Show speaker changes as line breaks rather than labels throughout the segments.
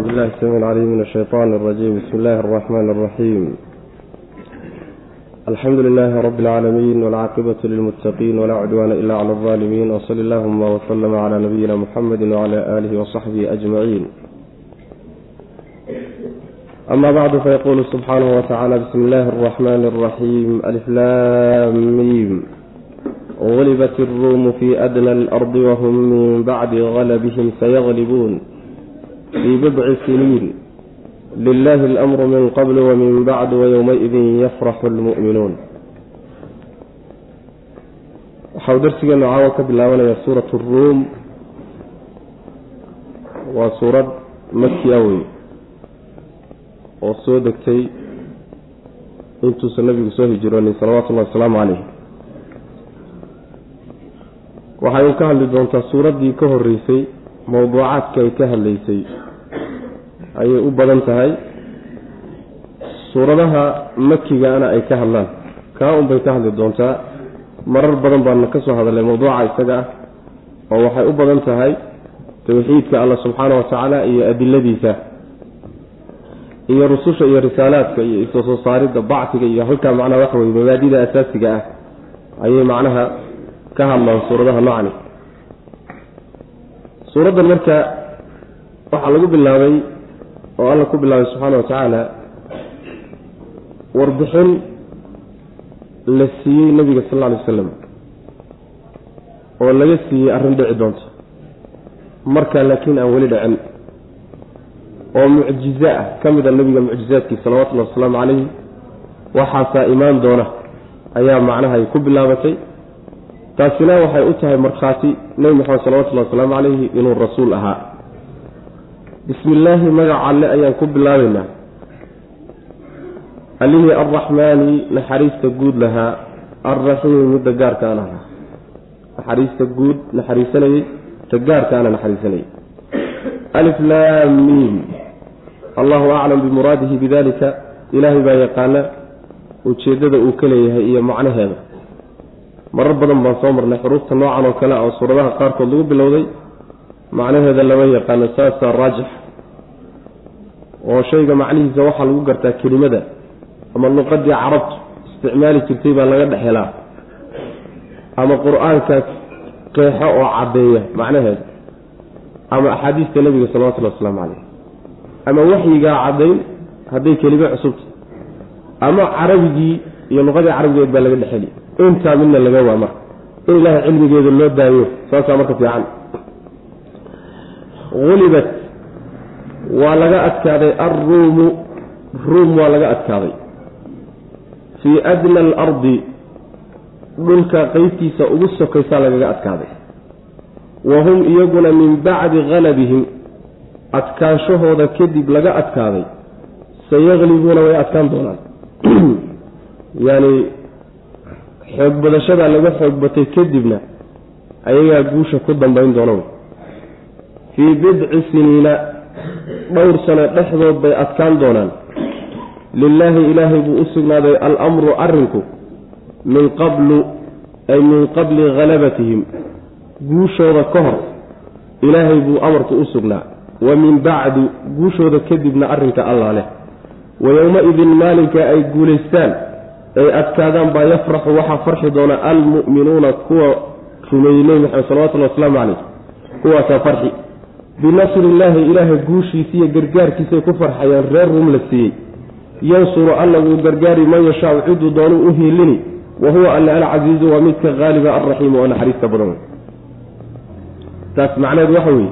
بالله السميع العليم من الشيطان الرجيم بسم الله الرحمن الرحيم الحمد لله رب العالمين والعاقبة للمتقين ولا عدوان إلا على الظالمين وصل اللهم وسلم على نبينا محمد وعلى آله وصحبه أجمعين أما بعد فيقول سبحانه وتعالى بسم الله الرحمن الرحيم ألف لام ميم غلبت الروم في أدنى الأرض وهم من بعد غلبهم سيغلبون fii bidci siniin lilaahi almru min qabl wamin bacd wayowmaidin yafraxu lmu'minuun waxau darsigeenu caawa ka bilaabanaya suurat ruum. Waa suurad makiya wey oo soo degtay intuusan nabigu soo hijroonin salawatullahi wasalaamu caleyh waxay ka hadli doontaa suuraddii ka horeysay mowduucaadka ay ka hadlaysay ayay u badan tahay. Suuradaha makigaana ay ka hadlaan. Kaa unbay ka hadli doontaa. Marar badan baana ka soo hadalay mawduuca isaga ah oo waxay u badan tahay tawxiidka alla subxaana wa tacaala iyo adiladiisa iyo rususha iyo risaalaadka iyo isoo soo saaridda bacsiga iyo halkaa macnaha waxa weye mabaadida asaasiga ah ayay macnaha ka hadlaan suuradaha nocani suuraddan marka waxaa lagu bilaabay oo alla ku bilaabay subxaana wa tacaala warbixin la siiyey nabiga sal alla alay wasalam oo laga siiyey arrin dhici doonto markaa laakiin aan weli dhicin oo mucjizo ah ka mid a nabiga mucjizaadkii salawatullahi wasalaamu calayhi waxaasaa imaan doona ayaa macnaha ay ku bilaabatay taasina waxay u tahay markhaati nebi maxamed salawatullahi wasalaamu calayhi inuu rasuul ahaa. Bismi illaahi magaca alle ayaan ku bilaabaynaa. Allihii arraxmaani naxariista guud lahaa. Alraxiimi midda gaarka ana lahaa. Naxariista guud naxariisanayey ta gaarka ana naxariisanayay. Alif laam miim. Allahu aclam bimuraadihi bidalika ilaahay baa yaqaana ujeeddada uu ka leeyahay iyo macnaheeda marar badan baan soo marnay xuruufta noocan oo kale oo suuradaha qaarkood lagu bilowday. Macnaheeda lama yaqaano saasaa raajix. Oo shayga macnihiisa waxaa lagu gartaa kelimada ama luqadii carabtu isticmaali jirtay baa laga dhex helaa. Ama qur'aankaas qeexo oo caddeeya macnaheeda. Ama axaadiista nebiga salawatullhi wasalaamu caleyh ama waxyigaa caddayn hadday kelime cusubta. Ama carabigii iyo luqadii carabigeed baa laga dhexeli intaa midna laga waa marka in ilaahay cilmigeeda loo daayo saasaa marka fiican. Ulibat waa laga adkaaday alruumu ruum waa laga adkaaday. Fii adna alardi dhulka qeybtiisa ugu sokaysaa lagaga adkaaday. Wa hum iyaguna min bacdi halabihim adkaanshahooda kadib laga adkaaday. Sayaqlibuuna way adkaan doonaan. Yani xoog badashadaa laga xoog batay kadibna ayagaa guusha ku dambayn doona fii bidci siniina dhowr sano dhexdood bay adkaan doonaan. Lilaahi ilaahay buu u sugnaaday alamru arrinku min qablu ay min qabli halabatihim guushooda ka hor ilaahay buu amarku u sugnaa. Wa min bacdu guushooda kadibna arrinka allaa leh. Wa yowma-idin maalinka ay guulaystaan ay adkaadaan baa yafraxu waxaa farxi doona almu'minuuna kuwa rumeeyey nebi maxamed salawatullhi wasalaamu caleyh kuwaasaa farxi. Binasri illaahi ilaahay guushiisiiyo gargaarkiisay ku farxayaan reer rum la siiyey. Yansuru alla wuu gargaari man yashaau ciduu doonuu u hiilini wa huwa alla alcasiizu waa midka haaliba alraxiimu oo naxariista badan. Taas macnaheed waxa weeye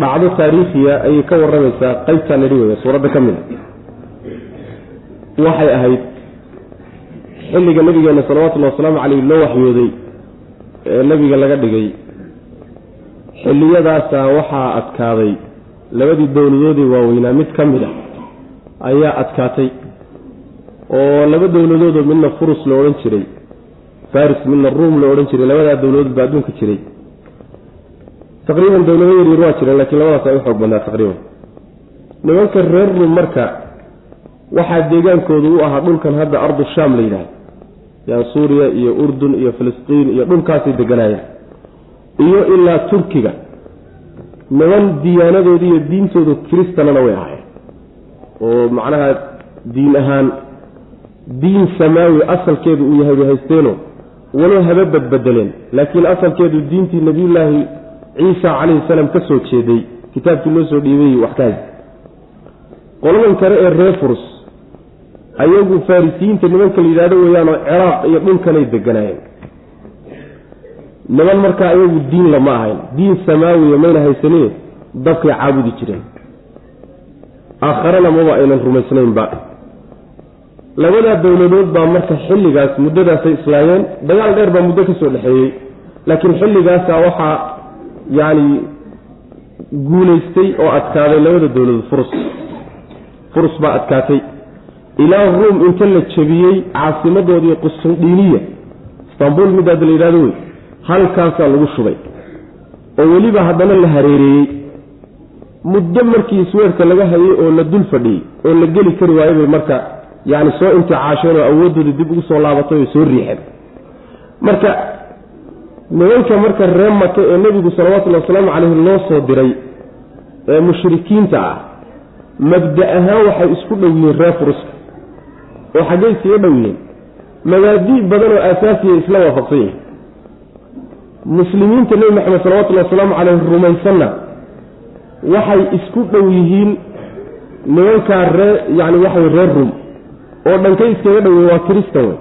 dhacdo taariikhiya ayay ka waramaysaa qaybtaa nidhi wey suuradda ka mid a waxay ahayd xilliga nabigeena salawatullahi wasalaamu caleyh loo waxyooday ee nebiga laga dhigay. Xilliyadaasaa waxaa adkaaday. Labadii dowladoodee waaweynaa mid ka mid a ayaa adkaatay oo laba dowladoodoo midna furus la odhan jiray faris midna ruum la odhan jiray labadaa dowladood baa adduunka jiray. Taqriiban dowlado yaryar waa jireen lakiin labadaas ay u xoog badnaa taqriiban. Nimanka reer ruum marka waxaa deegaankoodu u ahaa dhulkan hadda ardu shaam la yidhahdo yan suuriya iyo urdun iyo filistiin iyo dhulkaasay deganaayeen iyo ilaa turkiga. Niman diyaanadooda iyo diintooda kiristanana way ahaayeen. Oo macnaha diin ahaan diin samaawi asalkeedu uu yahay bay haysteeno walo haba badbedeleen laakiin asalkeedu diintii nabiyullaahi ciisa calayhi salaam ka soo jeeday kitaabkii loo soo dhiibay wax ka qoladan kale ee reer furus ayagu farisiyiinta nimanka la yidhahdo weeyaan oo ciraaq iyo dhulkanay deganaayeen niman markaa ayagu diin lama ahayn. Diin samaawiya mayna haysanine dabkay caabudi jireen. Aakharena maba aynan rumaysnaynba labadaa dowladood baa marka xilligaas muddadaasay islaayeen. Dagaal dheer baa muddo ka soo dhexeeyey. Laakiin xilligaasa waxaa yacni guulaystay oo adkaaday labada dowladood furus furus baa adkaatay ilaa ruum inta la jabiyey caasimadoodii qustandiniya istanbul midaada la yidhahdo wey halkaasaa lagu shubay. Oo weliba haddana la hareereeyey. Muddo markii isweerka laga hayay oo la dul fadhiyey oo la geli kari waayo bay marka yacni soo inticaasheen oo awooddooda dib ugu soo laabatay oo soo riixeen. Marka nimanka marka ree maka ee nebigu salawatullhi wasalaamu caleyhi loo soo diray ee mushrikiinta ah mabda ahaan waxay isku dhow yihiin reer furuska oo xaggay iskaga dhow yihiin mabaadii badan oo aasaasiya isla waafaqsan yihiin muslimiinta nebi maxamed salawatullahi wasalaamu caleyhi rumaysanna waxay isku dhow yihiin nimankaa ree yacni waxaway reer rum. Oo dhankay iskaga dhowey waa kiristan wey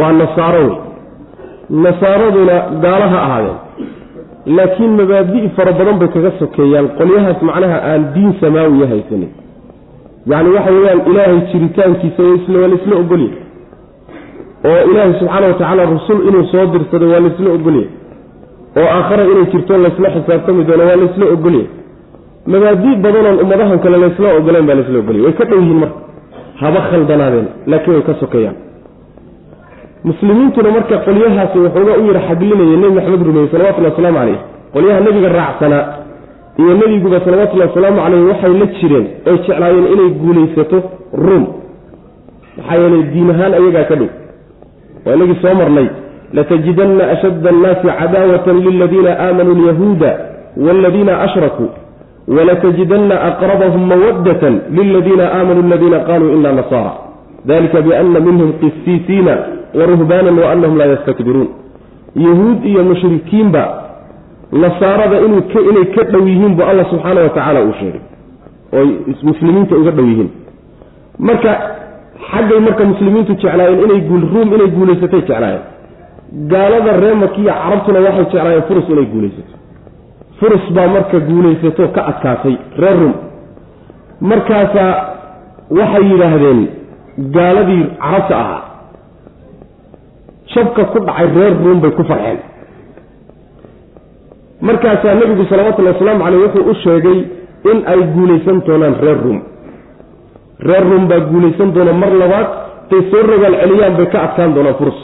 waa nasaaro wey nasaaraduna gaalo ha ahaadeen laakiin mabaadi' fara badan bay kaga sokeeyaan. Qolyahaas macnaha aan diin samaawiya haysanin yacni waxa weeyaan ilaahay jiritaankiisa waa laisla ogolya oo ilaahay subxaana wa tacaala rusul inuu soo dirsaday waa laisla ogolya oo aakhara inay jirto laysla xisaabtami doono waa laysla ogolya mabaadi' badanoon ummadahan kale laysla ogoleen baa laysla ogolya way ka dhow yihiin marka. Haba khaldanaadeen. Laakiin way ka sokeeyaan muslimiintuna marka qolyahaasi waxoogaa u yara xaglinaya nebi maxamed rumeeyey salawatullhi wasalaamu caleyh qolyaha nebiga raacsanaa iyo nebiguba salawatullahi wasalaamu caleyh waxay la jireen oy jeclaayeen inay guulaysato ruum. Maxaa yeelay diin ahaan ayagaa ka dhow. Waa inagii soo marnay latajidanna ashadda annaasi cadaawatan liladiina aamanuu alyahuuda waaladiina ashrakuu walatajidanna aqrabahum mawaddatan liladiina aamanuu aladiina qaluu ina nasaara. Dalika biana minhum qisiisiina waruhbaanan waanahum laa yastakbiruun. Yahuud iyo mushrikiinba nasaarada inay ka dhow yihiin bu alla subxaana wa tacaala uu sheegay. Oy muslimiinta uga dhow yihiin. Marka xaggay marka muslimiintu jeclaayeen inay ruum inay guulaysatay jeclaayeen. Gaalada ree makiya carabtuna waxay jeclaayeen furus inay guulaysato furus baa marka guulaysato ka adkaatay reer rum. Markaasaa waxay yidhaahdeen gaaladii carabta ahaa jabka ku dhacay reer ruum bay ku farxeen markaasaa nebigu salawatullahi wasalaamu caleyh wuxuu u sheegay in ay guulaysan doonaan reer ruum. Reer ruum baa guulaysan doona mar labaad tay soo rogaal celiyaan bay ka adkaan doonaan furus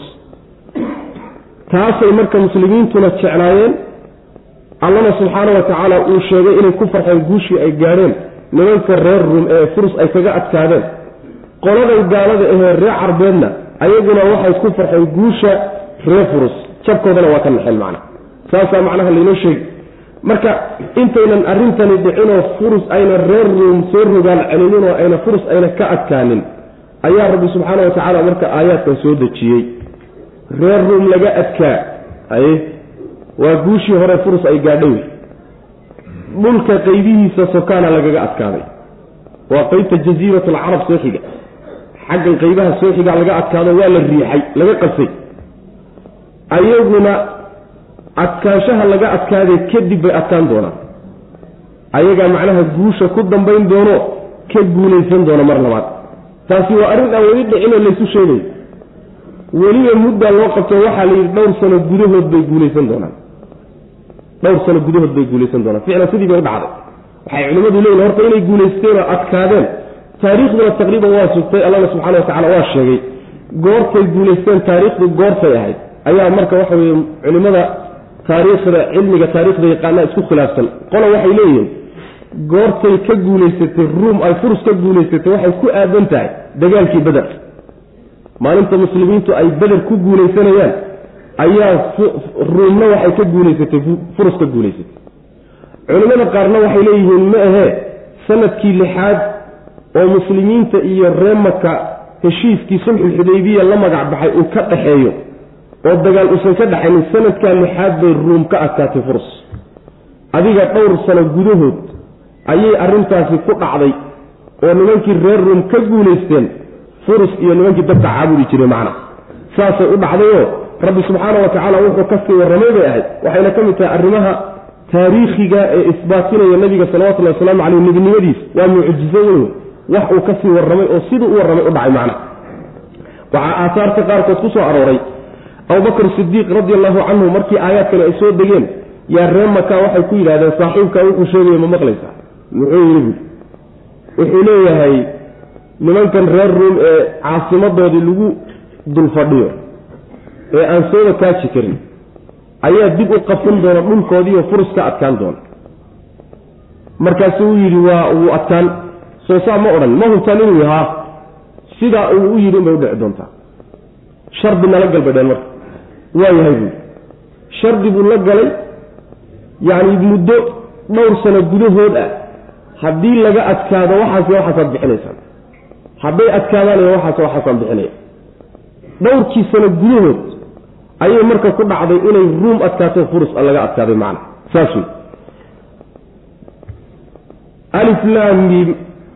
taasay marka muslimiintuna jeclaayeen. Allana subxaana wa tacaala uu sheegay inay ku farxeen guushii ay gaadheen nimanka reer ruum ee furus ay kaga adkaadeen. Qoladay gaalada ahee reer carbeedna ayaguna waxay ku farxeen guusha reer furus jabkoodana waa ka naxeen macna saasaa macnaha laynoo sheegi marka intaynan arrintani dhicinoo furus ayna reer ruum soo rogaal celinin oo ayna furus ayna ka adkaanin ayaa rabbi subxaana wa tacaala marka aayaadkan soo dejiyey. Reer ruum laga adkaa aye waa guushii hore furus ay gaadhay dhulka qaybihiisa sokaana lagaga adkaaday. Waa qeybta jasiirat alcarab soo xiga. Xaggan qaybaha soo xigaa laga adkaado waa la riixay laga qasay ayaguna adkaanshaha laga adkaaday kadib bay adkaan doonaan ayagaa macnaha guusha ku dambayn doono ka guulaysan doono mar labaad. Taasi waa arrin aan weli dhicinoo laysu sheegay. Weliba muddaa loo qabto waxaa la yidhi dhowr sano gudahood bay guulaysan doonaan. Dhowr sano gudahood bay guulaysan doonaan. Ficlan sidii bay u dhacday. Waxay culimmadu leeyihiin horta inay guulaysteen oo adkaadeen. Taariikhduna taqriiban waa sugtay allana subxana wa tacala waa sheegay. Goortay guulaysteen taariikhdu goortay ahayd. Ayaa marka waxa weye culimmada taariikhda cilmiga taariikhda yaqaanaa isku khilaafsan. Qola waxay leeyihiin goortay ka guulaysatay ruum ay furus ka guulaysatay waxay ku aadan tahay dagaalkii beder maalinta muslimiintu ay beder ku guulaysanayaan ayaa ruumna waxay ka guulaysatay furus ka guulaysatay. Culimmada qaarna waxay leeyihiin ma ahee sannadkii lixaad oo muslimiinta iyo ree maka heshiiskii sulxulxudaybiya la magac baxay uu ka dhaxeeyo oo dagaal uusan ka dhaxaynin sanadkaa lixaad bay ruum ka adkaatay furs. Adiga dhowr sano gudahood ayay arrintaasi ku dhacday oo nimankii reer ruum ka guulaysteen furus iyo nimankii dadka caabudi jiray macna. Saasay u dhacdayoo rabbi subxaana wa tacaala wuxuu ka sii warramay bay ahayd. Waxayna ka mid tahay arrimaha taariikhiga ee isbaatinaya nabiga salawatullahi wasalaamu caleyh nebinimadiis waa mucjizo weyn. Wax uu ka sii warramay oo siduu u warramay u dhacay macna. Waxaa aahaarta qaarkood ku soo arooray abubakr sidiiq radi allahu canhu markii aayaadkani ay soo degeen yaa ree maka waxay ku yidhahdeen saaxiibkaa wuxuu sheegaya ma maqlaysa. Muxuu yidhi wuxuu leeyahay nimankan reer ruum ee caasimadoodii lagu dul fadhiyo ee aan sooba kaaji karin ayaa dib u qabsan doona dhulkoodiiyo furus ka adkaan doona. Markaasuu u yidhi waa wuu adkaan. Soo saa ma odhan ma hubtaan inuu yahaa? Sidaa uu u yidhi unbay udhici doontaa. Shardi nala galbadheen marka waa yahay buui shardi buu la galay yacni muddo dhowr sano gudahood ah. Haddii laga adkaado waxaas waxaasaad bixinaysaan hadday adkaadaanaya waxaas waxaasaan bixinaya. Dhowrkii sano gudahood ayay marka ku dhacday inay ruum adkaato furus laga adkaaday macna. Saas wey aliflaamim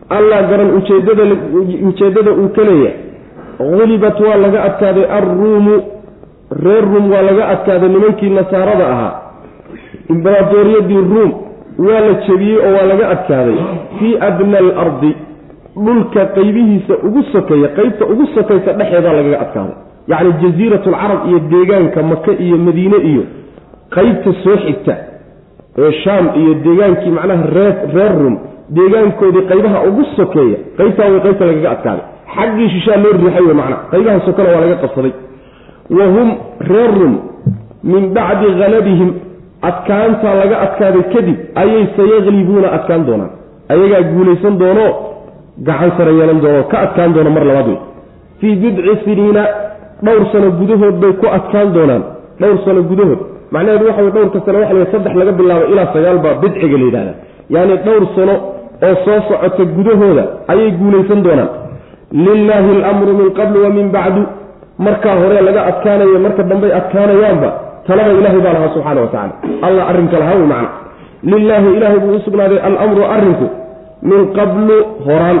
allah garan ujeedada ujeeddada uu ka leeyahay. Gulibat waa laga adkaaday alruumu reer ruum waa laga adkaaday nimankii nasaarada ahaa. Imbaraatooriyadii ruum waa la jebiyey oo waa laga adkaaday. Fii adna alardi dhulka qaybihiisa ugu sokeeya qaybta ugu sokaysa dhexeedaa lagaga adkaaday. Yacni jasiiratu alcarab iyo deegaanka maka iyo madiine iyo qaybta soo xigta ee shaam iyo deegaankii macnaha reer reer rum deegaankoodii qaybaha ugu sokeeya qaybtaa way qaybta lagaga adkaaday. Xaggii shishaa loo riixay wey macnaha qaybaha sokona waa laga qabsaday wa hum reer rum min bacdi halabihim adkaantaa laga adkaaday kadib ayay sayaqlibuuna adkaan doonaan. Ayagaa guulaysan doono gacan sare yeelan doono ka adkaan doono mar labaad wey fii bidci siniina dhowr sano gudahood bay ku adkaan doonaan. Dhowr sano gudahood. Macnaheedu waxa way dhowrka sano waxa la saddex laga bilaabo ilaa sagaal baa bidciga la yidhahda yacni dhowr sano oo soo socota gudahooda ayay guulaysan doonaan. Lilaahi alamru min qablu wa min bacdu markaa hore laga adkaanayo marka dambey adkaanayaanba talada ilahay baa lahaa subxaana wa tacala allah arrinka lahaa wey macna lilaahi ilaahay buu u sugnaaday alamru arrinku min qablu horaan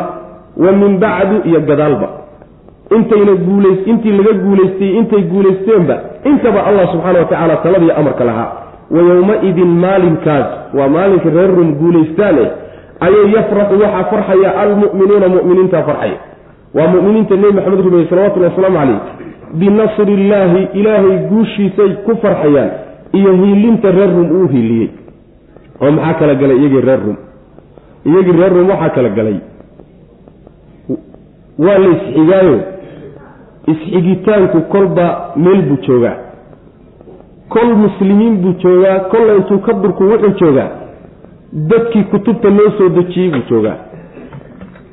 wa min bacdu iyo gadaalba. Intayna guulays intii laga guulaystay intay guulaysteenba intaba allah subxaana wa tacaala taladiiyo amarka lahaa. Wa yowma-idin maalinkaas waa maalinka reer rum guulaystaane ayay yafraxu waxaa farxaya almu'minuuna mu'miniinta farxaya. Waa mu'miniinta nebi maxamed rumeeye salawatullhi wasalaamu calayh binasri illaahi ilaahay guushiisay ku farxayaan iyo hiilinta reer rum uu hiiliyey. Oo maxaa kala galay iyagii reer rum iyagii reer rum waxaa kala galay. Waa la isxigaayo. Isxigitaanku kolba meel buu joogaa. Kol muslimiin buu joogaa kolla intuu ka durku wuxuu joogaa dadkii kutubta loo soo dejiyey buu joogaa.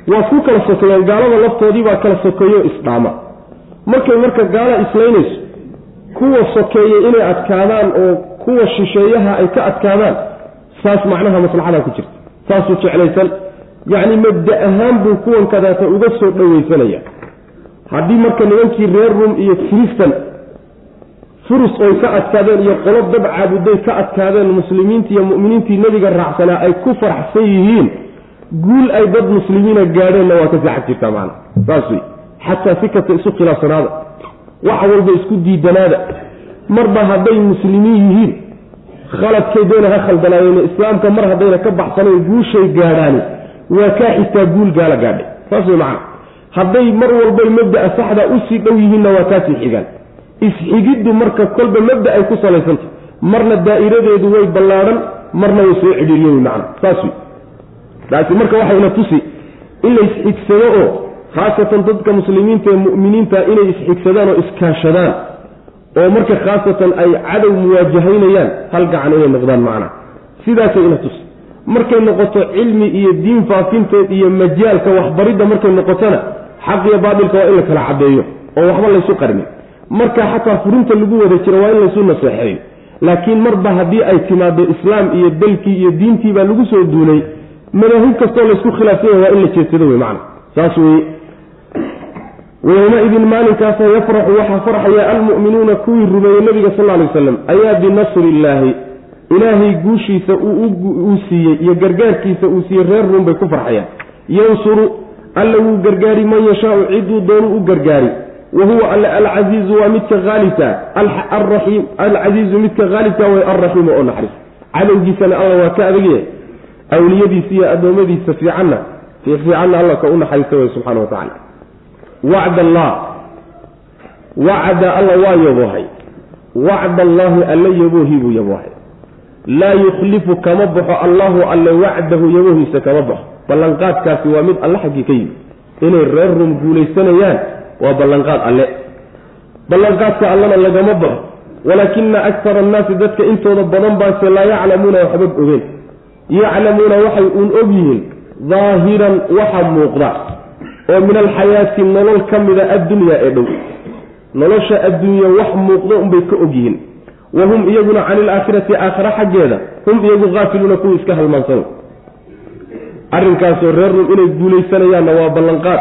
Waa ku kala sokeeyaan gaalada laftoodii baa kala sokeeyo isdhaama markay marka gaala islaynayso kuwa sokeeya inay adkaadaan oo kuwa shisheeyaha ay ka adkaadaan saas macnaha maslaxadaa ku jirta. Saasuu jeclaysan. Yacni mabda ahaan buu kuwan kadaata uga soo dhowaysanaya haddii marka nimankii reer rum iyo kristan furus oy ka adkaadeen iyo qolo dab caabuday ka adkaadeen muslimiintii iyo mu'miniintii nebiga raacsanaa ay ku faraxsan yihiin guul ay dad muslimiina gaadheenna waa ka saxad jirtaa macana saas wey xataa kasta isu khilaafsanaada. Wax walba isku diidanaada. Marba hadday muslimiin yihiin khaladkay doona ha khaldanaayeen islaamka mar haddayna ka baxsanayn guushay gaadhaani waa kaa xigtaa guul gaala gaadhay. Saas wey macana hadday mar walbay mabda'a saxda u sii dhow yihiinna waa kaasii xigaan. Isxigiddu marka kolba mabda ay ku salaysantah marna daa'iradeedu way ballaadhan marna way soo cidhiiriyey macana saas wey taasi marka waxayna tusi in la isxigsado oo khaasatan dadka muslimiinta ee mu'miniinta inay isxigsadaan oo iskaashadaan oo marka khaasatan ay cadow muwaajahaynayaan hal gacan inay noqdaan macana sidaasay ina tusi markay noqoto cilmi iyo diin faafinteed iyo majaalka waxbaridda markay noqotona xaq iyo baatilka waa in la kala caddeeyo oo waxba laysu qarmin marka xataa furinta lagu wada jiro waa in laysu naseexeeyo laakiin marba haddii ay timaado islaam iyo dalkii iyo diintii baa lagu soo duulay madaahib kastoo laysku khilaafsanya waa in la jeedsado wey macana saas weye wayowmaidin maalinkaasa yafraxu waxaa farxaya almu'minuuna kuwii rumeeyey nabiga sal ly waslam ayaa binasri illaahi ilaahay guushiisa uu siiyey iyo gargaarkiisa uu siiyey reer ruum bay ku farxayaan yansuru alla wuu gargaari man yashaau ciduu doonu u gargaari wa huwa alle alcasiizu waa midka haalibka alcasiizu midka haalibka way alraxiimu oo naxariis cadowgiisana alla waa ka adagyahay awliyadiisa iyo addoommadiisa fiicanna fiicanna alla ka u naxariista way subxana wa tacala wacd allah. Wacda alla waa yaboohay wacd allaahi alla yaboohi buu yaboohay laa yukhlifu kama baxo allahu alle wacdahu yaboohiisa kama baxo. Ballanqaadkaasi waa mid alle xaggii ka yimi inay reer rum guulaysanayaan waa ballanqaad alle. Ballanqaadka allena lagama baxo. Walaakina akara annaasi dadka intooda badan baase laa yaclamuuna waxba ogeen yaclamuuna waxay uun og yihiin daahiran waxa muuqda oo min alxayaati nolol ka mida addunyaa ee dhow. Nolosha adduunya wax muuqda unbay ka og yihiin. Wa hum iyaguna cani ilaakhirati aakhira xaggeeda hum iyagu haafiluuna kuwii iska halmaansan. Arrinkaasoo reer rum inay guulaysanayaanna waa ballanqaad.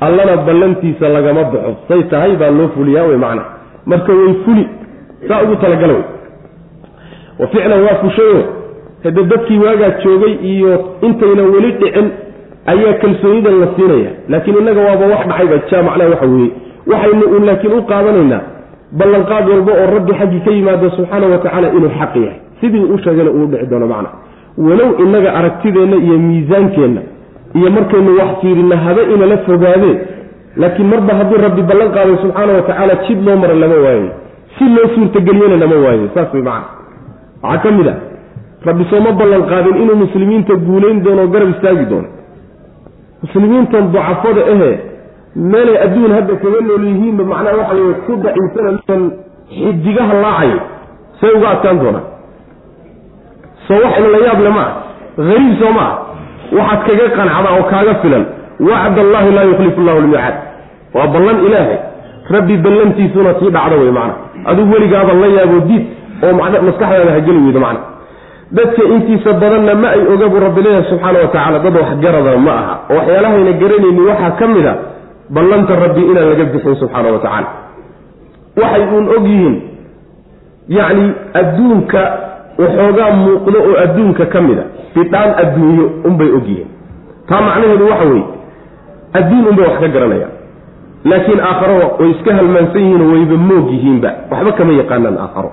Allana ballantiisa lagama baxo. Say tahay baa loo fuliyaa wey macna. Marka way fuli saa ugu talagala wey wa ficlan waa fushayo hade dadkii waagaa joogay iyo intayna weli dhicin ayaa kalsoonidan la siinaya. Laakiin innaga waaba wax dhacayba jaa macnaha waxa weeye. Waxaynu laakiin u qaadanaynaa ballanqaad walba oo rabbi xaggii ka yimaado subxaana wa tacaala inuu xaq yahay. Sidii u sheegana uu dhici doono macna. Walow innaga aragtideenna iyo miisaankeenna iyo markaynu wax fiirina haba inala fogaadeen laakiin marba haddii rabbi ballan qaaday subxaana wa tacaala jid loo mara lama waayo si loo suurtageliyana lama waayo saas way macana waxaa ka mid a rabbi sooma ballan qaadin inuu muslimiinta guulayn doono garab istaagi doono muslimiintan ducafada ahe meelay adduun hadda kaga nool yihiinba macnaha waxa wey ku daciifsan xidigaha laacaya say uga adkaan doonaan soo wax ila la yaab le maa hariib soo maa waxaad kaga qancada oo kaaga filan. Wacd allahi laa yukhlifu llahu lmiicaad waa ballan ilaahay. Rabbi ballantiisuna tii dhacda wey macna adigu weligaaba la yaabo diid oo maskaxdaada hageli weydo macna dadka intiisa badanna ma ay oga buu rabbi leeyahay subxaana wa tacala dad waxgarada ma aha. Oo waxyaalahayna garanayni waxaa ka mid a ballanta rabbi inaan laga bixin subxaana wa tacaala. Waxay uun og yihiin yacni adduunka waxoogaa muuqdo oo adduunka ka mid a. Bidhaan adduunyo unbay og yihiin. Taa macnaheedu waxa weeye adduun unbay wax ka garanayaan. Laakiin aakharo way iska halmaansan yihiinoo wayba moog yihiinba. Waxba kama yaqaanaan aakharo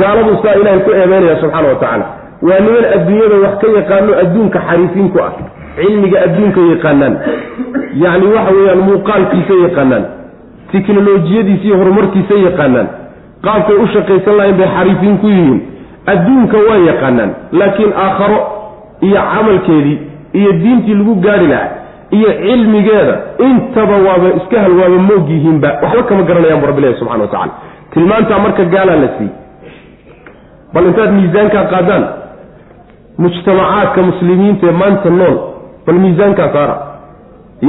gaaladu saa ilaahay ku eedeynaya subxaana wa tacaala. Waa niman adduunyada wax ka yaqaano adduunka xariifiin ku ah cilmiga adduunka yaqaanaan. Yacni waxa weeyaan muuqaalkiisa yaqaanaan tiknolojiyadiisa iyo horumarkiisa yaqaanaan. Qaabkay u shaqaysan lahayn bay xariifiin ku yihiin. Adduunka waa yaqaanaan laakiin aakharo iyo camalkeedii iyo diintii lagu gaari lahaa iyo cilmigeeda intaba waaba iska hal waaba moog yihiinba waxba kama garanayaan bu rabbi ilahi subxana wa tacala tilmaantaa marka gaalaa la siiyey bal intaad miisaankaa qaadaan mujtamacaadka muslimiinta ee maanta nool bal miisaankaa saara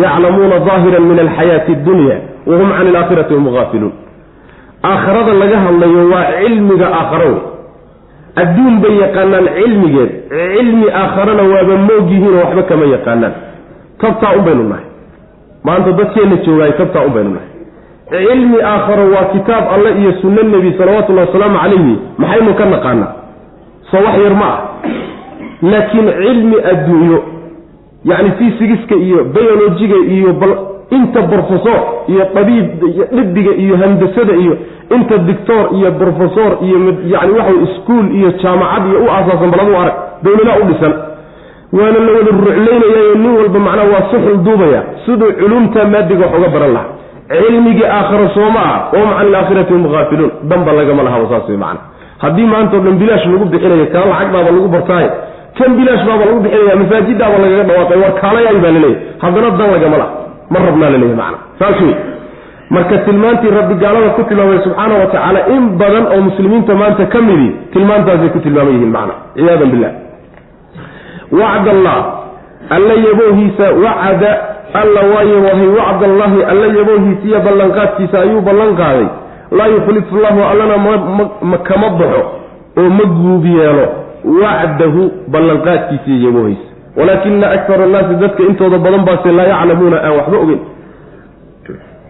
yaclamuuna daahiran min alxayaati addunya wahum can alaakhirati hum haafiluun aakhirada laga hadlayo waa cilmiga aakharo. Wey adduun bay yaqaanaan cilmigeed. Cilmi aakharana waaba moog yihiinoo waxba kama yaqaanaan. Tabtaa un baynu nahay. Maanta dadkeenna joogaay tabtaa un baynu nahay cilmi aakharo waa kitaab alle iyo sunno nebi salawatullahi wasalaamu calayhi maxaynu ka naqaanaa soo wax yar ma ah. Laakiin cilmi adduunyo yacni fisigiska iyo biolojiga iyo bal inta brofesor iyo dabiib iyo dhibiga iyo handasada iyo inta dictor iyo brofesor iyo yani waxa iskuol iyo jaamacad iyo u aasaasan baladu arag. Dawladaa u dhisan. Waana la wada ruclaynayayo nin walba macnaa waa suxul duubaya. Siduu culumta maadiga wax uga baran lahaa cilmigii aakharo sooma ah wahum can ilaakhirati hum haafiluun danba lagama lahaba saas wey macana haddii maantao dhan bilaash lagu bixinayo kala lacag baaba lagu bartaaye kan bilaash baaba lagu bixinaya masaajidaaba lagaga dhawaaqay war kaalayay baa haddana dan lagama laha. Ma rabnaa laleeyahy macana saas wey marka tilmaantii rabbi ku tilmaamay subxaana wa tacaala in badan oo muslimiinta maanta ka midi tilmaantaasay ku tilmaaman yihiin macana ciyaadan billah. Wacd allah alla yaboohiisa wacada alla waa yaboohay wacd allahi alla yaboohiisa iyo ballanqaadkiisa ayuu ballan qaaday laa yukhlifu llahu allana ma kama baxo oo ma guub yeelo. Wacdahu ballanqaadkiisa iyo yabohaysa walaakina akara annaasi dadka intooda badan baase laa yaclamuuna aan waxba ogeyn.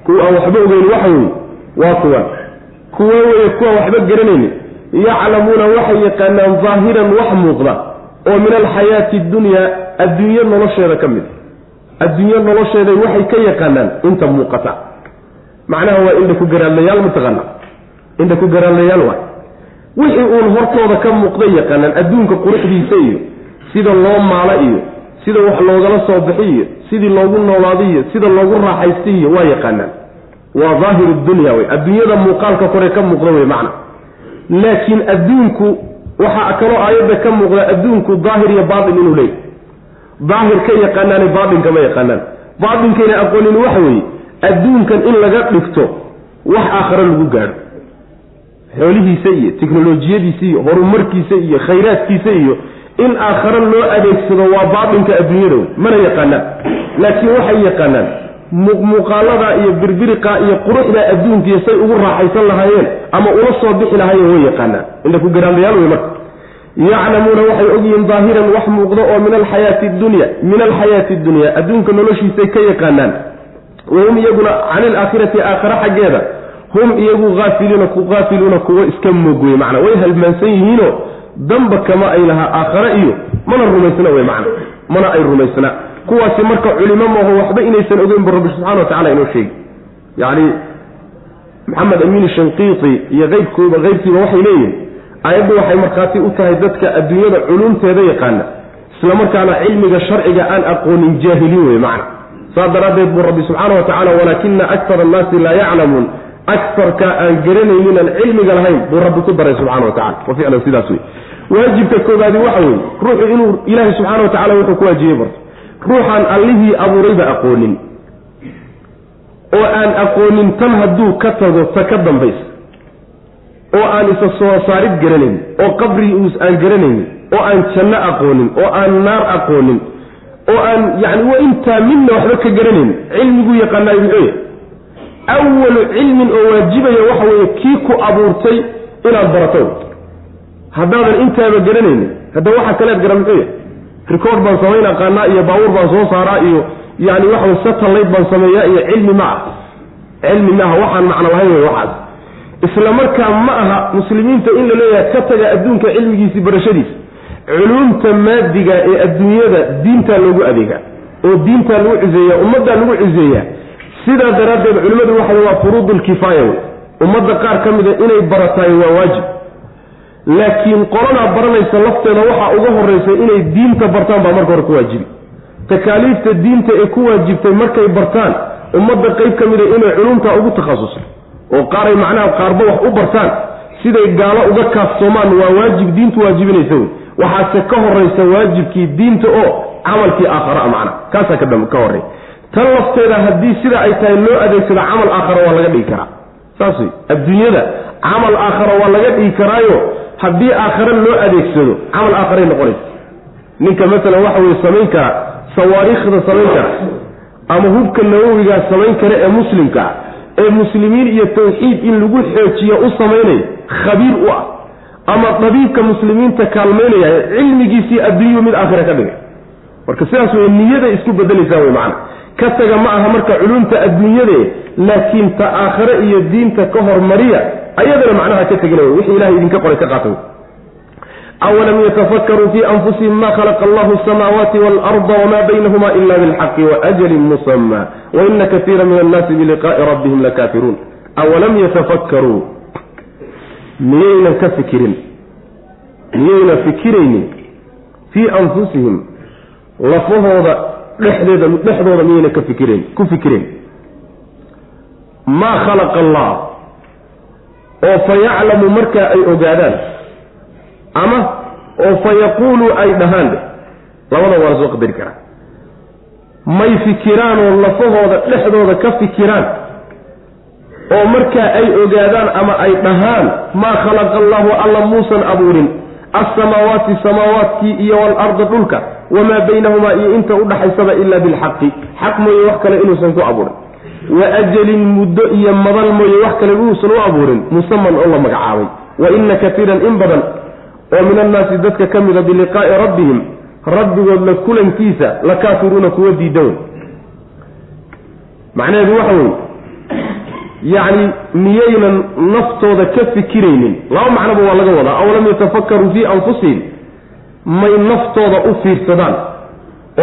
Kuwa aan waxba ogeyn waxa weye waa kuwan kuwa weye kuwa waxba garanayni yaclamuuna waxay yaqaanaan daahiran wax muuqda oo min alxayaati dunyaa adduunyo nolosheeda ka mid adduunyo nolosheeday waxay ka yaqaanaan inta muuqata. Macnaha waa indha ku garaadlayaal mataqaana indha ku garaadlayaal waay. Wixii uun hortooda ka muuqday yaqaanaan adduunka quruxdiisa iyo sida loo maalo iyo sida wax loogala soo bixi iyo sidii loogu noolaaday iyo sida loogu raaxaystay iyo waa yaqaanaan. Waa daahiru dunya wey adduunyada muuqaalka kore ka muuqda wey macna. Laakiin adduunku waxaa kaloo aayadda ka muuqda adduunku daahir iyo baatin inuu leeyahy daahir ka yaqaanaane baatinka ma yaqaanaan. Baatinkayna aqoonin waxa weeye adduunkan in laga dhigto wax aakhare lagu gaadho. Xoolihiisa iyo teknolojiyadiisa iyo horumarkiisa iyo khayraadkiisa iyo in aakhare loo adeegsado waa baatinka adduunyada wey mana yaqaanaan. Laakiin waxay yaqaanaan muuqaalada iyo birbiriqa iyo quruxda adduunkiiyo say ugu raaxaysan lahaayeen ama ula soo bixi lahaayeen way yaqaanaan. Indha ku garaandayaal wey marka yaclamuuna waxay ogyihiin daahiran wax muuqdo oo min alxayaati dunya min alxayaati dunya adduunka noloshiisay ka yaqaanaan. Wahum iyaguna cani ilaakhirati aakhare xaggeeda hum iyagu haafiluuna ku haafiluuna kuwa iska moog wey macnaa. Way halmaansan yihiinoo damba kama ay lahaa aakhare iyo mana rumaysna wey macna mana ay rumaysna. Kuwaasi marka culimo maaho waxba inaysan ogeyn bu rabbi subxana wa tacala inoo sheegi yacni maxamed amiin shanqiiti iyo keyrkooda keyrkiiba waxay leeyihiin ayaddu waxay markhaati u tahay dadka adduunyada culumteeda yaqaana isla markaana cilmiga sharciga aan aqoonin jaahiliin wey macna. Saas daraaddeed buu rabbi subxaana wa tacala walaakina akara annaasi laa yaclamuun. Akarka aan garanaynin aan cilmiga lahayn buu rabbi ku daray subxana wa tacala wa ficlan sidaas wey waajibka koobaadi waxa weeye ruuxu inuu ilaahay subxaana wa tacala wuxuu ku waajibay barto. Ruuxaan allihii abuurayba aqoonin. Oo aan aqoonin tan hadduu ka tago ta ka dambaysa oo aan isa soo saarid garanayn oo qabri aan garanaynin oo aan janno aqoonin oo aan naar aqoonin oo aan yacni wa intaa midna waxba ka garanayn cilmiguu yaqaanaayo muxuu yahy awalu cilmin oo waajibaya waxa weeye kii ku abuurtay inaad barato. Haddaadan intaaba garanaynin hadda waxaa kaleed garan muxuu yahy record baan samayn aqaanaa iyo baabuur baan soo saaraa iyo yani waxawy satellite baan sameeyaa iyo cilmi ma ah. Cilmi maaha waxaan macno lahayn waxaas isla markaa ma aha muslimiinta in la leeyahay ka taga adduunka cilmigiisii barashadiisa culuumta maadiga ee adduunyada diintaa loogu adeegaa oo diintaa lagu ciseeya ummaddaa lagu ciseeyaa sidaa daraaddeed culimmadu waxay waa furuudulkifaaya wey. Ummadda qaar ka mida inay barataay waa waajib. Laakiin qoladaa baranaysa lafteeda waxaa uga horraysa inay diinta bartaan baa marka hore ku waajibi. Takaaliifta diinta ee ku waajibtay markay bartaan ummadda qayb ka mida inay culumtaa ugu takhasusay oo qaaray macnaha qaarba wax u bartaan siday gaalo uga kaaftoomaan waa waajib diintu waajibinaysa wey. Waxaase ka horraysa waajibkii diinta oo camalkii aakhara macna kaasaa ka horreey tan lafteeda haddii sida ay tahay loo adeegsado camal aakhara waa laga dhigi karaa. Saas wey. Adduunyada camal aakhara waa laga dhigi karaayo haddii aakhare loo adeegsado camal aakharay noqonaysa. Ninka masalan waxa weye samayn kara sawaariikhda samayn kara ama hubka nawowigaa samayn kara ee muslimka ah ee muslimiin iyo tawxiid in lagu xoojiyo u samaynayo khabiir u ah ama dabiibka muslimiinta kaalmaynaya cilmigiisii adduunyu mid aakhira ka dhigay. Marka sidaas wey niyada isku bedelaysaa wey macana ka taga ma aha marka culumta adduunyade laakiin ta aakhare iyo diinta ka hormariya ayadana macnaha ka tegina wey wixii ilahay idinka qoray ka qaata awalam yatafakkaruu fii anfusihim ma khalaqa allahu asamaawaati waalarda wma baynahuma ila bilxaqi waajalin musama waina kaiira min annaasi biliqaai rabbihim lakaafiruun awalam yatafakkaruu miyaynan ka fikirin miyayna fikiraynin fii anfusihim lafahooda dhexdeeda dhexdooda miyayna ka fikirayn ku fikirayn maa khalaqa allah oo fa markaa ay ogaadaan ama oo fa yaquulu ay dhahaan labada waa la qadari karaa. May fikiraan oo lafahooda dhexdooda ka fikiraan oo markaa ay ogaadaan ama ay dhahaan maa khalaqa allahu alla muusan abuurin. Alsamaawaati samaawaadkii iyo waalarda dhulka wamaa baynahumaa iyo inta udhaxaysaba ilaa bilxaqi xaq mooye wax kale inuusan ku abuurin. Wa ajalin muddo iyo madal mooye wax kale inuusan u abuurin musaman oo la magacaabay. Wa ina katiiran in badan oo min annaasi dadka ka mida biliqaa'i rabbihim rabbigood la kulankiisa la kaafiruuna kuwa diida wey macnaheedu waxa weye yacni miyaynan naftooda ka fikiraynin laba macnoba waa laga wadaa aw lam yatafakaruu fii anfusihim may naftooda u fiirsadaan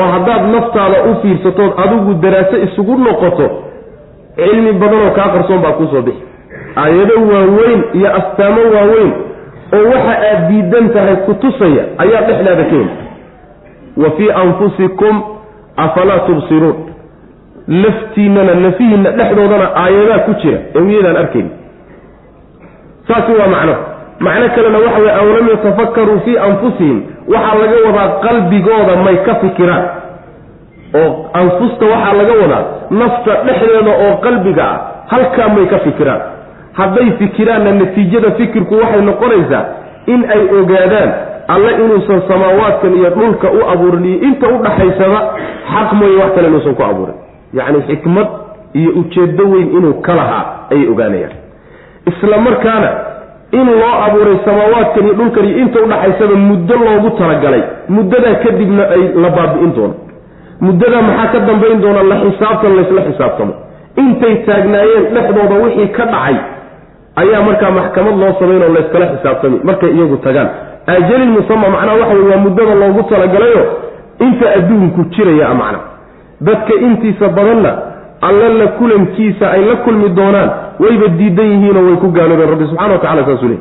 oo haddaad naftaada u fiirsatood adigu daraaso isugu noqoto cilmi badanoo kaa qarsoon baa kuusoo bixi. Aayado waaweyn iyo astaamo waaweyn oo waxa aad diidan tahay ku tusaya ayaa dhexdaada keeni wa fii anfusikum afalaa tubsiruun. Laftiinnana lafihiinna dhexdoodana aayadaa ku jira ee miyaydaan arkayn saasi waa macno. Macno kalena waxa weye aw lam yatafakaruu fii anfusihim waxaa laga wadaa qalbigooda may ka fikiraan. Oo anfusta waxaa laga wadaa nafta dhexdeeda oo qalbiga ah halkaa may ka fikiraan hadday fikiraanna natiijada fikirku waxay noqonaysaa in ay ogaadaan alle inuusan samaawaadkan iyo dhulka u abuurin iyo inta u dhaxaysaba xaq mooye wax kale inuusan ku abuurin. Yacni xikmad iyo ujeeddo weyn inuu ka lahaa ayay ogaanayaan. Isla markaana in loo abuuray samaawaadkan iyo dhulkan iyo inta udhaxaysaba muddo loogu talagalay. Muddadaa kadibna ay la baabi'in doono muddadaa maxaa ka dambayn doona la xisaabtan laysla xisaabtamo. Intay taagnaayeen dhexdooda wixii ka dhacay ayaa markaa maxkamad loo samayn oo layskala xisaabtami. Markay iyagu tagaan. Ajalin musama macnaha waxa wey waa muddada loogu talagalayo inta adduunku jiraya macna. Dadka intiisa badanna alla la kulankiisa ay la kulmi doonaan wayba diidan yihiinoo way ku gaaloobeen. Rabbi subxana wa tacala saasuu leey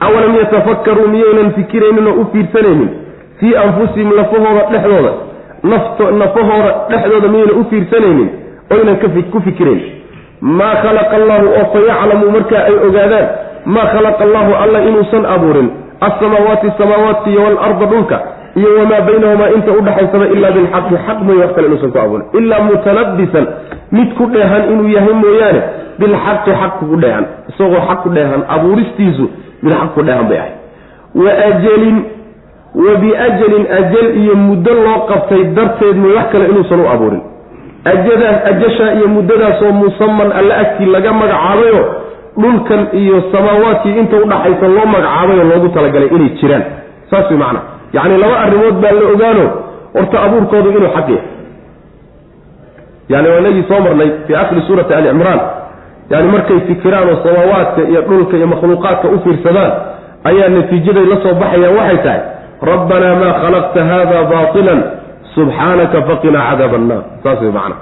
awalam yatafakkaruu miyaynan fikiraynin oo u fiirsanaynin? Fii anfusihim lafahooda dhexdooda. Nafahooda dhexdooda miyaynan u fiirsanaynin? Oynan ku fikirayn maa khalaqa allahu oo fa yaclamuu markaa ay ogaadaan maa khalaqa allahu alla inuusan abuurin alsamaawaati samaawaadka iyo waalarda dhulka iyo wamaa baynahumaa inta udhaxaysaba ilaa bilxaqi xaq mooye wax kale inuusan ku abuurin ilaa mutalabisan mid ku dheehan inuu yahay mooyaane bilxaqi xaq kugu dheehan isagoo xaq ku dheehan abuuristiisu mid xaq ku dheehan bay ahay wa ajalin wa biajalin ajal iyo muddo loo qabtay darteed mooy wax kale inuusan u abuurin ajadaas ajashaa iyo muddadaasoo musaman alla agtii laga magacaabayo dhulkan iyo samaawaadkii inta udhaxaysa loo magacaabayoo loogu talagalay inay jiraan. Saas way macana yacni laba arrimood baa la ogaano horta abuurkoodu inuu xaq yahay. Yani waa inagii soo marnay fii akhiri suurati ali cimraan yani markay fikiraan oo samaawaadka iyo dhulka iyo makhluuqaadka u fiirsadaan ayaa natiijaday la soo baxayaan waxay tahay rabbanaa maa khalaqta hada baatilan subxaanaka faqinaa cadaaba annaar. Saas way macana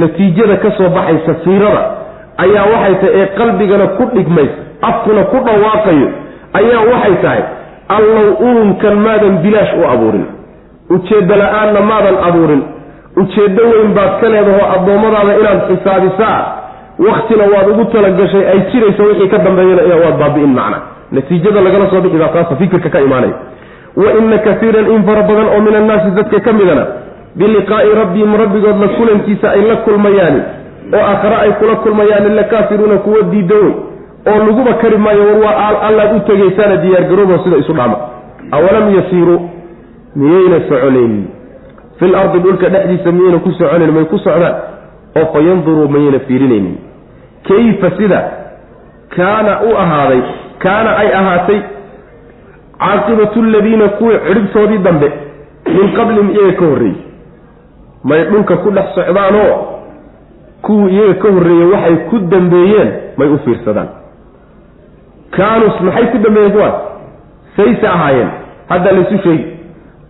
natiijada ka soo baxaysa fiirada ayaa waxay tahay ee qalbigana ku dhigmays afkuna ku dhawaaqayo ayaa waxay tahay allow uunkan maadan bilaash u abuurin. Ujeeddo la'aanna maadan abuurin. Ujeeddo weyn baad ka leedahoo addoommadaada inaad xisaabisaa waktina waad ugu talagashay ay jirayso wixii ka dambeeyana waad baabi'in macna. Natiijada lagala soo bixi baa taasa fikirka ka imaanaya wa ina kaiiran in fara badan oo min annaasi dadka ka midana biliqaa'i rabbihim rabbigood la kulankiisa ay la kulmayaani oo aakhare ay kula kulmayaan ila kaafiruuna kuwa diida wey oo laguba kari maayo war waa allaad u tegaysaana diyaargaroobo sida isu dhaama awalam yasiiruu miyayna soconaynin fil ardi dhulka dhexdiisa miyayna ku soconayn may ku socdaan oo fa yanduruu mayayna fiirinaynin kayfa sida? Kaana u ahaaday kaana ay ahaatay caaqibatu ladiina kuwii cidhibtoodii dambe min qablihim iyaga ka horreeyey. May dhulka ku dhex socdaanoo kuwii iyaga ka horreeyey waxay ku dambeeyeen may u fiirsadaan. Kaanus maxay ku dambeeyeen kuwaas? Sayse ahaayeen. Hadda laysu sheegi.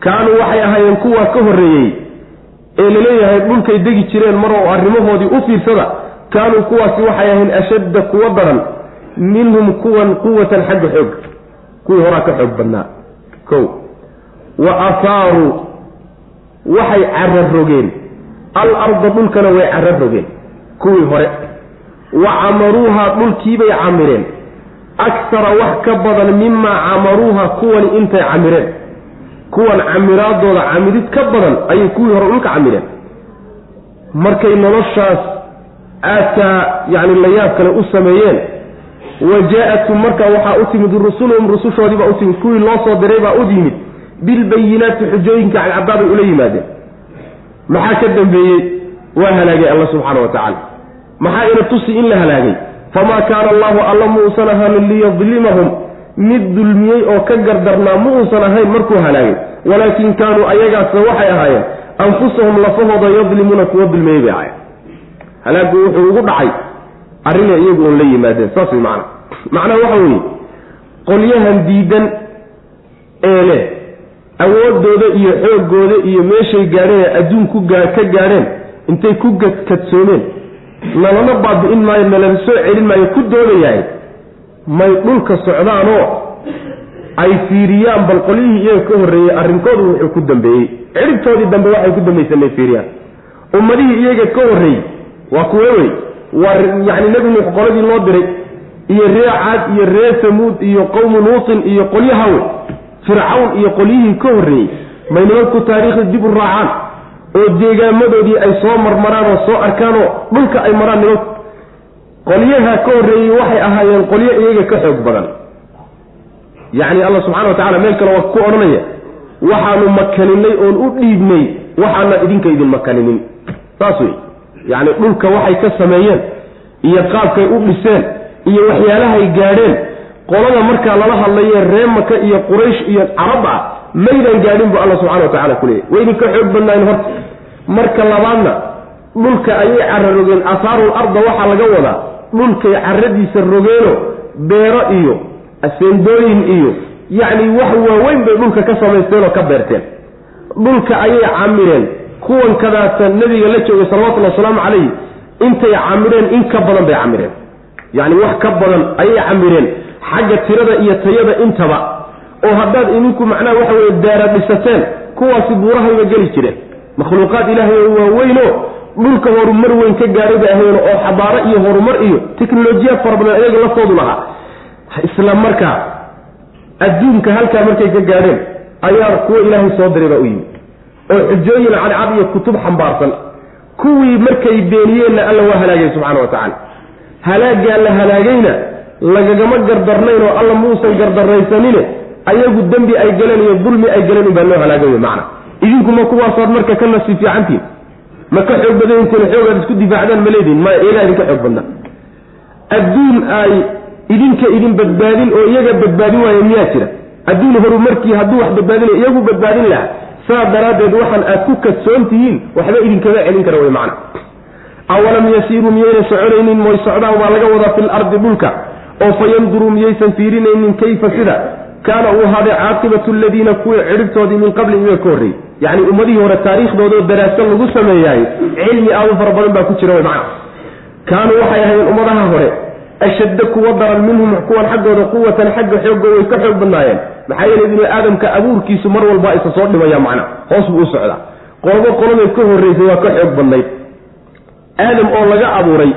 Kaanuu waxay ahaayeen kuwaa ka horreeyey ee la leeyahay dhulkay degi jireen mar oo arrimahoodii u fiirsada. Kaanuu kuwaasi waxay ahayn ashadda kuwa daran minhum kuwan quwatan xagga xoog kuwii horaa ka xoog badnaa. Kow wa afaaruu waxay cararogeen al arda dhulkana way cararogeen kuwii hore. Wa camaruuhaa dhulkiibay camireen. Aksara wax ka badan mimaa camaruuha kuwani intay camireen. Kuwan camiraadooda camirid ka badan ayay kuwii hore dhulka camireen. Markay noloshaas aadkaa yacni layaab kale u sameeyeen wa jaa-atum markaa waxaa u timid rusuluhum rusushoodii baa u timid kuwii loo soo diray baa u yimid bilbayinaati xujooyinka cadcaddaa bay ula yimaadeen maxaa ka dambeeyey waa halaagay alla subxaana wa tacaala maxaa ina tusi in la halaagay famaa kaana allahu alla muusan ahaanin liyadlimahum mid dulmiyey oo ka gardarnaa ma uusan ahayn markuu halaagay walaakin kaanuu ayagaasna waxay ahaayeen anfusahum lafahooda yadlimuuna kuwa dulmeeyey bay ahayen halaagu wuxuu ugu dhacay arrinay iyagu oon la yimaadeen saas way macana macnaha waxa weeye qolyahan diidan ee leh awoodooda iyo xoogooda iyo meeshay gaadheen ee adduun ku gaa ka gaadheen intay ku kadsoomeen nalama baabi'in maayo nalama soo celin maayo ku doodayahay may dhulka socdaanoo ay fiiriyaan bal qolyihii iyaga ka horreeyey arrinkoodu wuxuu ku dambeeyey. Cidhibtoodii dambe waxay ku dambaysa may fiiriyaan. Ummadihii iyaga ka horreeyey waa kuwe wey waa yacni nebi nuux qoladii loo diray iyo ree caad iyo ree samuud iyo qowmu luutin iyo qolyaha wey fircawn iyo qolyihii ka horreeyey may nimanku taariikhda dib u raacaan oo deegaamadoodii ay soo marmaraan oo soo arkaan oo dhulka ay maraan nimanku qolyaha ka horreeyey waxay ahaayeen qolyo iyaga ka xoog badan. Yacni allah subxana wa tacala meel kale waa ku odhanaya waxaanu makaninay oon u dhiibnay waxaana idinka idin makaninin saas wey yacni dhulka waxay ka sameeyeen iyo qaabkay u dhiseen iyo waxyaalahay gaadheen. Qolada markaa lala hadlaye ree maka iyo quraysh iyo carab ah maydan gaadhin bu alla subxana wa tacala ku leeyay way idinka xoog badnaayen horta. Marka labaadna dhulka ayay cara rogeen. Asaarul arda waxaa laga wadaa dhulkay caradiisa rogeeno beero iyo aseendooyin iyo yacni wax waaweyn bay dhulka ka samaysteen oo ka beerteen. Dhulka ayay camireen kuwan kadaata nebiga la joogay salawatullhi wasalaamu calayh intay camireen in ka badan bay camireen. Yacni wax ka badan ayay camireen. Xagga tirada iyo tayada intaba oo haddaad idinku macnaha waxa weye daara dhisateen kuwaasi buurahayba geli jireen. Makhluuqaad ilaahay oo waaweynoo dhulka horumar weyn ka gaadhay bay ahayn oo xabaaro iyo horumar iyo teknolojiyaad fara badan ayaga laftoodu lahaa. Isla markaa adduunka halkaa markay ka gaadheen ayaa kuwa ilaahay soo diray baa u yimi oo xujooyin cadcad iyo kutub xambaarsan kuwii markay beeniyeenna alla waa halaagay subxaana wa tacaala. Halaaggaa la halaagayna lagagama gardarnayn oo alla muusan gardarraysanine ayagu dembi ay galeen iyo dulmi ay galeen unbaa loo halaagay wey macna. Idinkuma kuwaasaad marka ka nasiib fiicantiin? Ma ka xoog badantiin xoog aad isku difaacdaan ma leedihin maya iyagaa idinka xoog badnaa adduun ay idinka idin badbaadin oo iyaga badbaadin waaya miyaa jira? Adduun horumarkii hadduu wax badbaadinay iyagu badbaadin lahaa saa daraaddeed waxaan aad ku kadsoon tihiin waxba idinkaga celin kara wey macna. Awalam yasiiruu miyayna soconaynin moy socdaan waa laga wadaa fil ardi dhulka oo fayanduruu miyaysan fiirinaynin kayfa sida? Kaana uu ahaaday caaqibatu aladiina kuwii cidhibtoodii min qabli iyaga ka horreeyey yacni ummadihii hore taariikhdoodaoo daraaso lagu sameeyahay cilmi aadu fara badan baa ku jira way macna. Kaanuu waxay ahaydeen ummadaha hore ashadda kuwa daran minhum kuwan xaggooda quwatan xagga xooggo way ka xoog badnaayeen maxaa yeele bini aadamka abuurkiisu mar walba isa soo dhimaya macna hoos buu u socdaa qolobo qoladay ka horreysay waa ka xoog badnayd aadam oo laga abuuray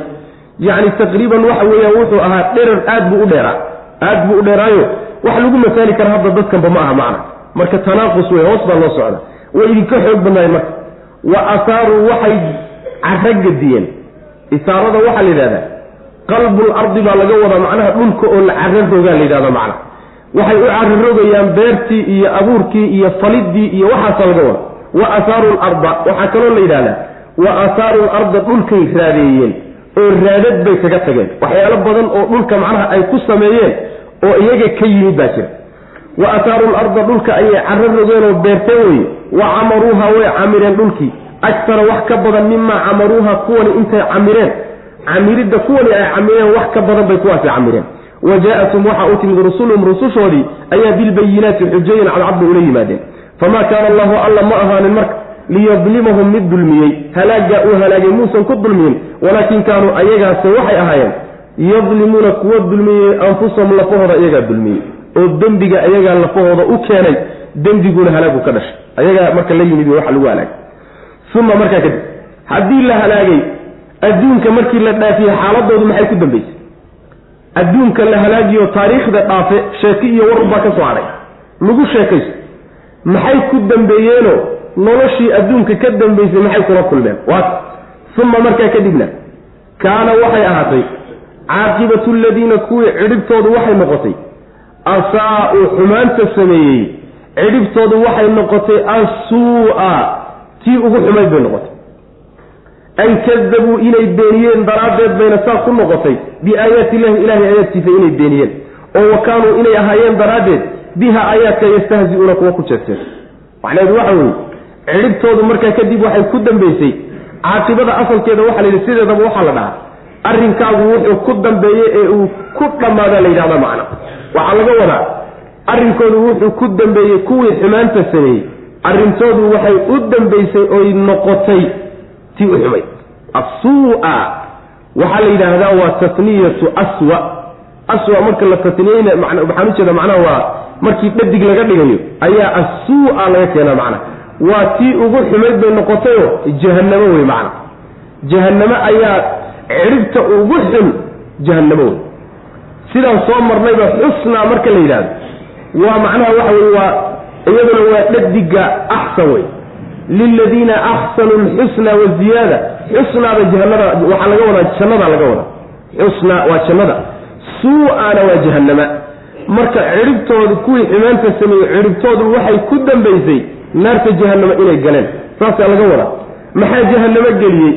yacni taqriiban waxa weeyaan wuxuu ahaa dherar aad buu u dheeraa aad buu u dheeraayo wax lagu masaali kara hadda dadkanba ma aha macna marka tanaaqus wey hoos baa loo socda way idinka xoog badnaayeen marka wa asaaruu waxay cara gadiyeen isaarada waxaa la yidhahdaa qalbul ardi baa laga wadaa macnaha dhulka oo la cara rogaa la yidhahda macna. Waxay u cara rogayaan beertii iyo abuurkii iyo falidii iyo waxaasa laga wada wa asaaru larda waxaa kaloo la yidhahdaa wa asaaru larda dhulkay raadeeyeen oo raadad bay kaga tageen. Waxyaalo badan oo dhulka macnaha ay ku sameeyeen oo iyaga ka yimid baa jira. Wa asaaru larda dhulka ayay caro rogeen oo beerteen weye wa camaruuha way camireen dhulkii. Agtara wax ka badan mimaa camaruuha kuwani intay camireen camiridda kuwani ay camireen wax ka badan bay kuwaasi camireen. Wa jaa-atum waxaa u timid rusuluhum rusushoodii ayaa bilbayinaati xujooyin cadcad bay ula yimaadeen. Famaa kaana allahu alla ma ahaanin marka liyadlimahum mid dulmiyey. Halaagaa uu halaagay muusan ku dulmiyin walaakin kaanuu ayagaase waxay ahaayeen yadlimuuna kuwa dulmiyey anfusahum lafahooda iyagaa dulmiyey. Oo dembiga ayagaa lafahooda u keenay dembiguna halaagu ka dhashay. Ayagaa marka la yimid waxa lagu halaagay. Uma markaa kadib haddii la halaagay adduunka markii la dhaafiyey xaaladoodu maxay ku dambaysay adduunka la halaagiyo taariikhda dhaafe sheeki iyo war ubaa ka soo hadhay lagu sheekaysto maxay ku dambeeyeenoo noloshii adduunka ka dambaysay maxay kula kulmeen? Waa uma markaa kadibna kaana waxay ahaatay caaqibatu aladiina kuwii cidhibtoodu waxay noqotay asaa-u xumaanta sameeyey. Cidhibtoodu waxay noqotay assuu-a. Tii ugu xumayd bay noqotay an kadabuu inay beeniyeen daraaddeed bayna saa ku noqotay biaayaati illahi ilahay aayaadkiisa inay beeniyeen oo wa kaanuu inay ahaayeen daraaddeed biha aayaadka yastahzi-uuna kuwa ku jeesteen macnaheedu waxa weeye cidhibtoodu markaa kadib waxay ku dambaysay caaqibada asalkeeda waxaa la yidhi sideedaba waxaa la dhahaa arrinkaagu wuxuu ku dambeeyey ee uu ku dhammaadaa la yidhahda macna waxaa laga wadaa arrinkoodu wuxuu ku dambeeyey kuwii xumaanta sameeyey arrintoodu waxay u dambaysay oy noqotay tii u xumay. Asuu-a waxaa la yidhaahdaa waa tasniyatu aswa. Aswa marka la tasniyeyna waxaan ujeeda macnaha waa markii dhadig laga dhigayo ayaa asuu-a laga keenaa macnaha. Waa tii ugu xumayd bay noqotayoo jahannamo wey macna. Jahannamo ayaa ciribta ugu xun jahannamo wey. Sidaan soo marnayba xusnaa marka la yidhahdo waa macnaha waxa wey waa iyaduna waa dhadiga axsan wey liladiina axsanu lxusna waziyaada xusnaada jahanada waxaa laga wadaa jannadaa laga wadaa. xusna waa jannada. suu-ana waa jahannama marka ciribtoodu kuwii xumaanta sameeyey ciribtoodu waxay ku dambaysay naarta jahanamo inay galeen. Saasaa laga wadaa. Maxaa jahanamo geliyey?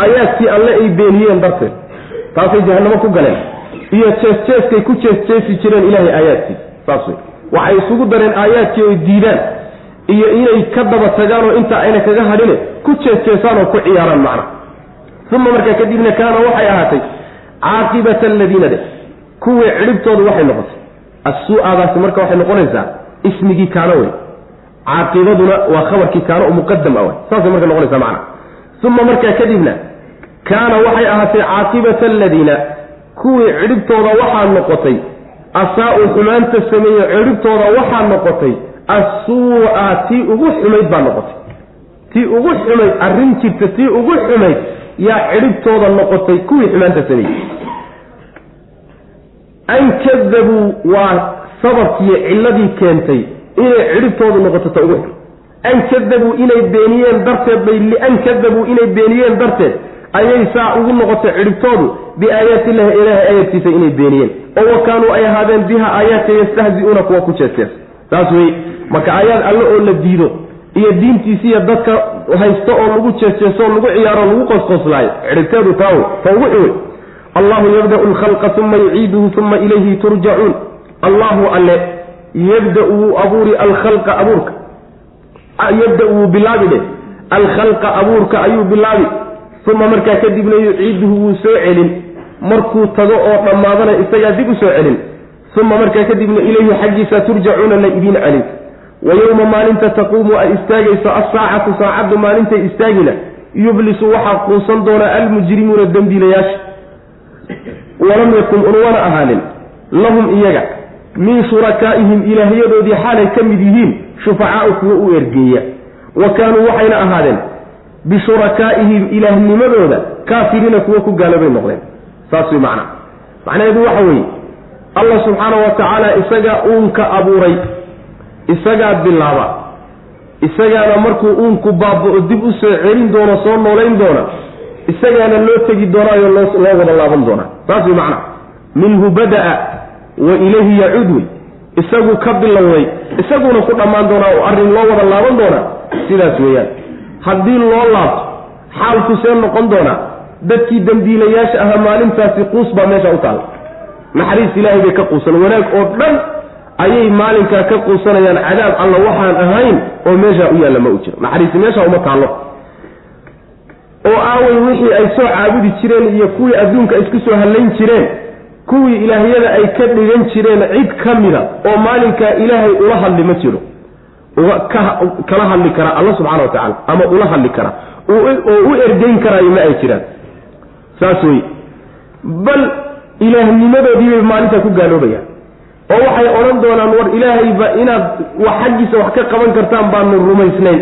Aayaadkii alle ay beeniyeen darteed. Taasay jahanamo ku galeen. Iyo jees-jeeskay ku jees-jeesi jireen ilaahay aayaadkiisa saas wey waxay isugu dareen aayaadkii oy diidaan iyo inay ka daba tagaan oo inta ayna kaga hadhine ku jees-jeesaan oo ku ciyaaraan macna. Uma markaa kadibna kaana waxay ahaatay caaqibata aladiina de kuwii cidhibtoodu waxay noqotay. Asuu-aadaasi marka waxay noqonaysaa ismigii kaana wey caaqibaduna waa khabarkii kaana muqadam ah saasay marka noqonaysa macna. Uma markaa kadibna kaana waxay ahaatay caaqibata aladiina kuwii cidhibtooda waxaa noqotay asaa-u xumaanta sameeye cidhibtooda waxaa noqotay asuu-a tii ugu xumayd baa noqotay. Tii ugu xumayd arrin jirta tii ugu xumayd yaa cidhibtooda noqotay kuwii xumaanta sameeyey an kadabuu waa sababkiiyo cilladii keentay inay cidhibtoodu noqoto ta ugu xun an kadabuu inay beeniyeen darteed bay lian kadabuu inay beeniyeen darteed ayay saa ugu noqotay cidhibtoodu biaayaati illahi ilaahay aayadkiisa inay beeniyeen. Oo wa kaanuu ay ahaadeen biha aayaadka yastahzi-uuna kuwa ku jeesjees saas wey marka aayaad alle oo la diido. Iyo diintiisiiyo dadka haysto oo lagu jeesjeeso oo lagu ciyaaro lagu qosqoslaayo. Cidhibteedu taaw ta ugu wey allahu yabda'u lkhalqa uma yuciiduhu uma ilayhi turjacuun allahu alle yabda wuu abuuri alkhalqa abuurka. Yabda wuu bilaabi dheh alkhalqa abuurka ayuu bilaabi. Uma markaa kadibna yuciiduhu wuu soo celin. Markuu tago oo dhammaadana isagaa dib u soo celin uma markaa kadibna ilayhi xaggiisa turjacuuna la idiin celin wa yowma maalinta taquumu ay istaagayso assaacatu saacaddu maalintay istaagina yublisu waxaa quusan doonaa almujrimuuna dembiilayaasha walam yakun unwana ahaanin lahum iyaga min shurakaa'ihim ilaahyadoodii xaalay ka mid yihiin shufacaau kuwa u ergeeya wa kaanuu waxayna ahaadeen bishurakaa'ihim ilaahnimadooda kaafiriina kuwa ku gaaloobay noqdeen saas way macnaa macnaheedu waxa weeye allah subxaana wa tacaala isagaa uunka abuuray isagaa bilaaba isagaana markuu uunku baaba-o dib u soo celin doono soo noolayn doona isagaana loo tegi doonaayo loo loo wada laaban doonaa saas way macnaa minhu bada'a wa ilayhi yacuud wey. Isagu ka bilowday isaguna ku dhammaan doonaa oo arrin loo wada laaban doonaa sidaas weeyaan. Haddii loo laabto xaalku see noqon doonaa dadkii dembiilayaasha ahaa maalintaasi quus baa meesha u taalla naxariis ilaahay bay ka quusan. Wanaag oo dhan ayay maalinkaa ka quusanayaan cadaab alla waxaan ahayn oo meeshaa u yaalla ma u jiro. Naxariisi meeshaa uma taallo. Oo aaway wixii ay soo caabudi jireen iyo kuwii adduunka isku soo hallayn jireen kuwii ilaahyada ay ka dhigan jireen cid ka mida oo maalinkaa ilaahay ula hadli ma jiro. Kala hadli kara alla subxana wa tacala ama ula hadli kara. Oo u ergeyn karaayo ma ay jiraan. Saas wey bal ilaahnimadoodiibay maalintaa ku gaaloobayaan. oo waxay odhan doonaan war ilaahayba inaad wax xaggiisa wax ka qaban kartaan baanu rumaysnayn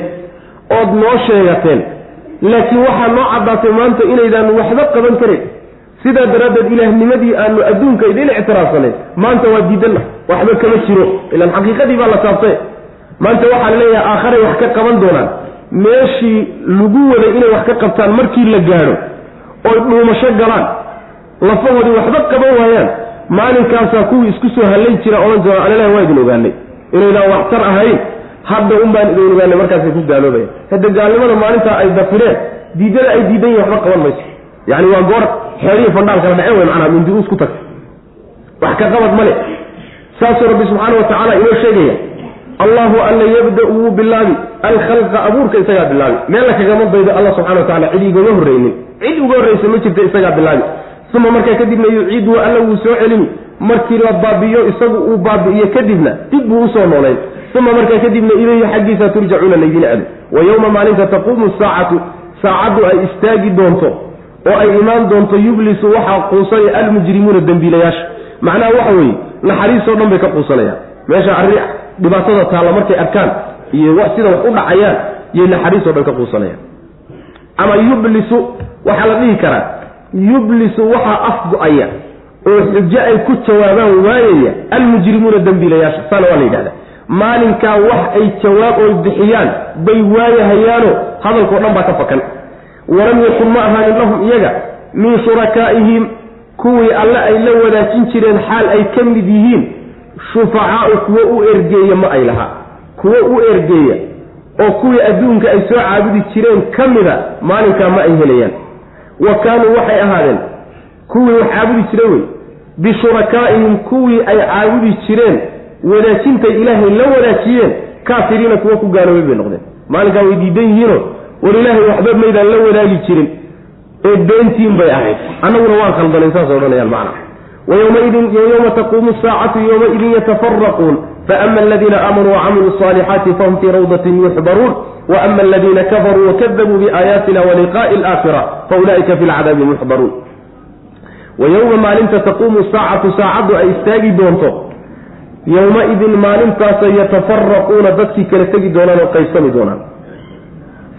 ood noo sheegateen. Laakiin waxaa noo caddaatay maanta inaydaan waxba qaban karin. Sidaa daraaddeed ilaahnimadii aanu adduunka idin ictiraafsanayn maanta waa diidanna waxba kama jiro. Ilaan xaqiiqadii baa la taabtay maanta waxaa la leeyahay aakharay wax ka qaban doonaan. Meeshii lagu waday inay wax ka qabtaan markii la gaadho oy dhuumasho galaan lafahoodii waxba qaban waayaan. Maalinkaasaa kuwii isku soo hallayn jira odhan doona alalahi waa idin ogaanay. Inaydaan waxtar ahayn hadda un baan idin ogaanay markaasay ku gaaloobayan hadda gaalnimada maalintaa ay dafireen diidada ay diidan yihiin waxba qaban mayso. Yacni waa goor xeerihi fandhaal kala dhaceen wey manaa mindiuus ku tagtay wax ka qabad male saasuu rabbi subxaana wa tacaala inoo sheegaya allahu alla yabda wuu bilaabi alkhalqa abuurka isagaa bilaabi meella kagama daydo alla subxana wa tacala cid igama horreynin cid uga horreysa ma jirta isagaa bilaabi uma markaa kadibna yuciidu alla wuu soo celini markii la baabiyo isagu uu baabi'iyo kadibna dib buu u soo noolayn. Uma markaa kadibna ilayhi xaggiisa turjacuuna laydin ado wa yowma maalinta taquumu saacatu saacaddu ay istaagi doonto oo ay imaan doonto yublisu waxaa quusanaya almujrimuuna dembiilayaasha. Macnaha waxa weeye naxariistoo dhan bay ka quusanayaan. Meesha arri dhibaatada taalla markay arkaan iyo sida wax u dhacayaan yay naxariistoo dhan ka quusanayaan. Ama yublisu waxaa la dhihi karaa yublisu waxaa afgo-aya oo xujo ay ku jawaabaan waayaya almujrimuuna dembiilayaasha saana waa la yidhahda maalinkaa wax ay jawaab oy bixiyaan bay waayahayaano hadalkao dhan baa ka fakan. Walam yakun ma ahaanin lahum iyaga min shurakaa'ihim kuwii alle ay la wadaajin jireen xaal ay ka mid yihiin shufacaau kuwo u ergeeya ma ay lahaa. Kuwo u ergeeya oo kuwii adduunka ay soo caabudi jireen ka mida maalinkaa ma ay helayaan wa kaanuu waxay ahaadeen kuwii wax caabudi jiray wey. Bishurakaa'ihim kuwii ay caabudi jireen wadaajintay ilaahay la wadaajiyeen kaafiriina kuwa ku gaaloobay bay noqdeen. Maalinkaa way diidan yihiino war ilaahay waxba maydaan la wadaagi jirin ee beentiin bay ahayd. Annaguna waan khaldanayn saas odhanayaan macna waymaidin yowma taquumu saacatu yowmaidin yatafaraquun faama aladiina aamanuu wacamiluu salixaati fahum fii rawdatin yuxbaruun waama aladiina kafaruu wakadabuu biaayaatina waliqa'i alaakhira faulaa'ika fi lcadaabi muxbaruun wa yowma maalinta taquumu saacatu saacaddu ay istaagi doonto. Yowma-idin maalintaasay yatafaraquuna dadkii kala tegi doonaan oo qaybsami doonaan.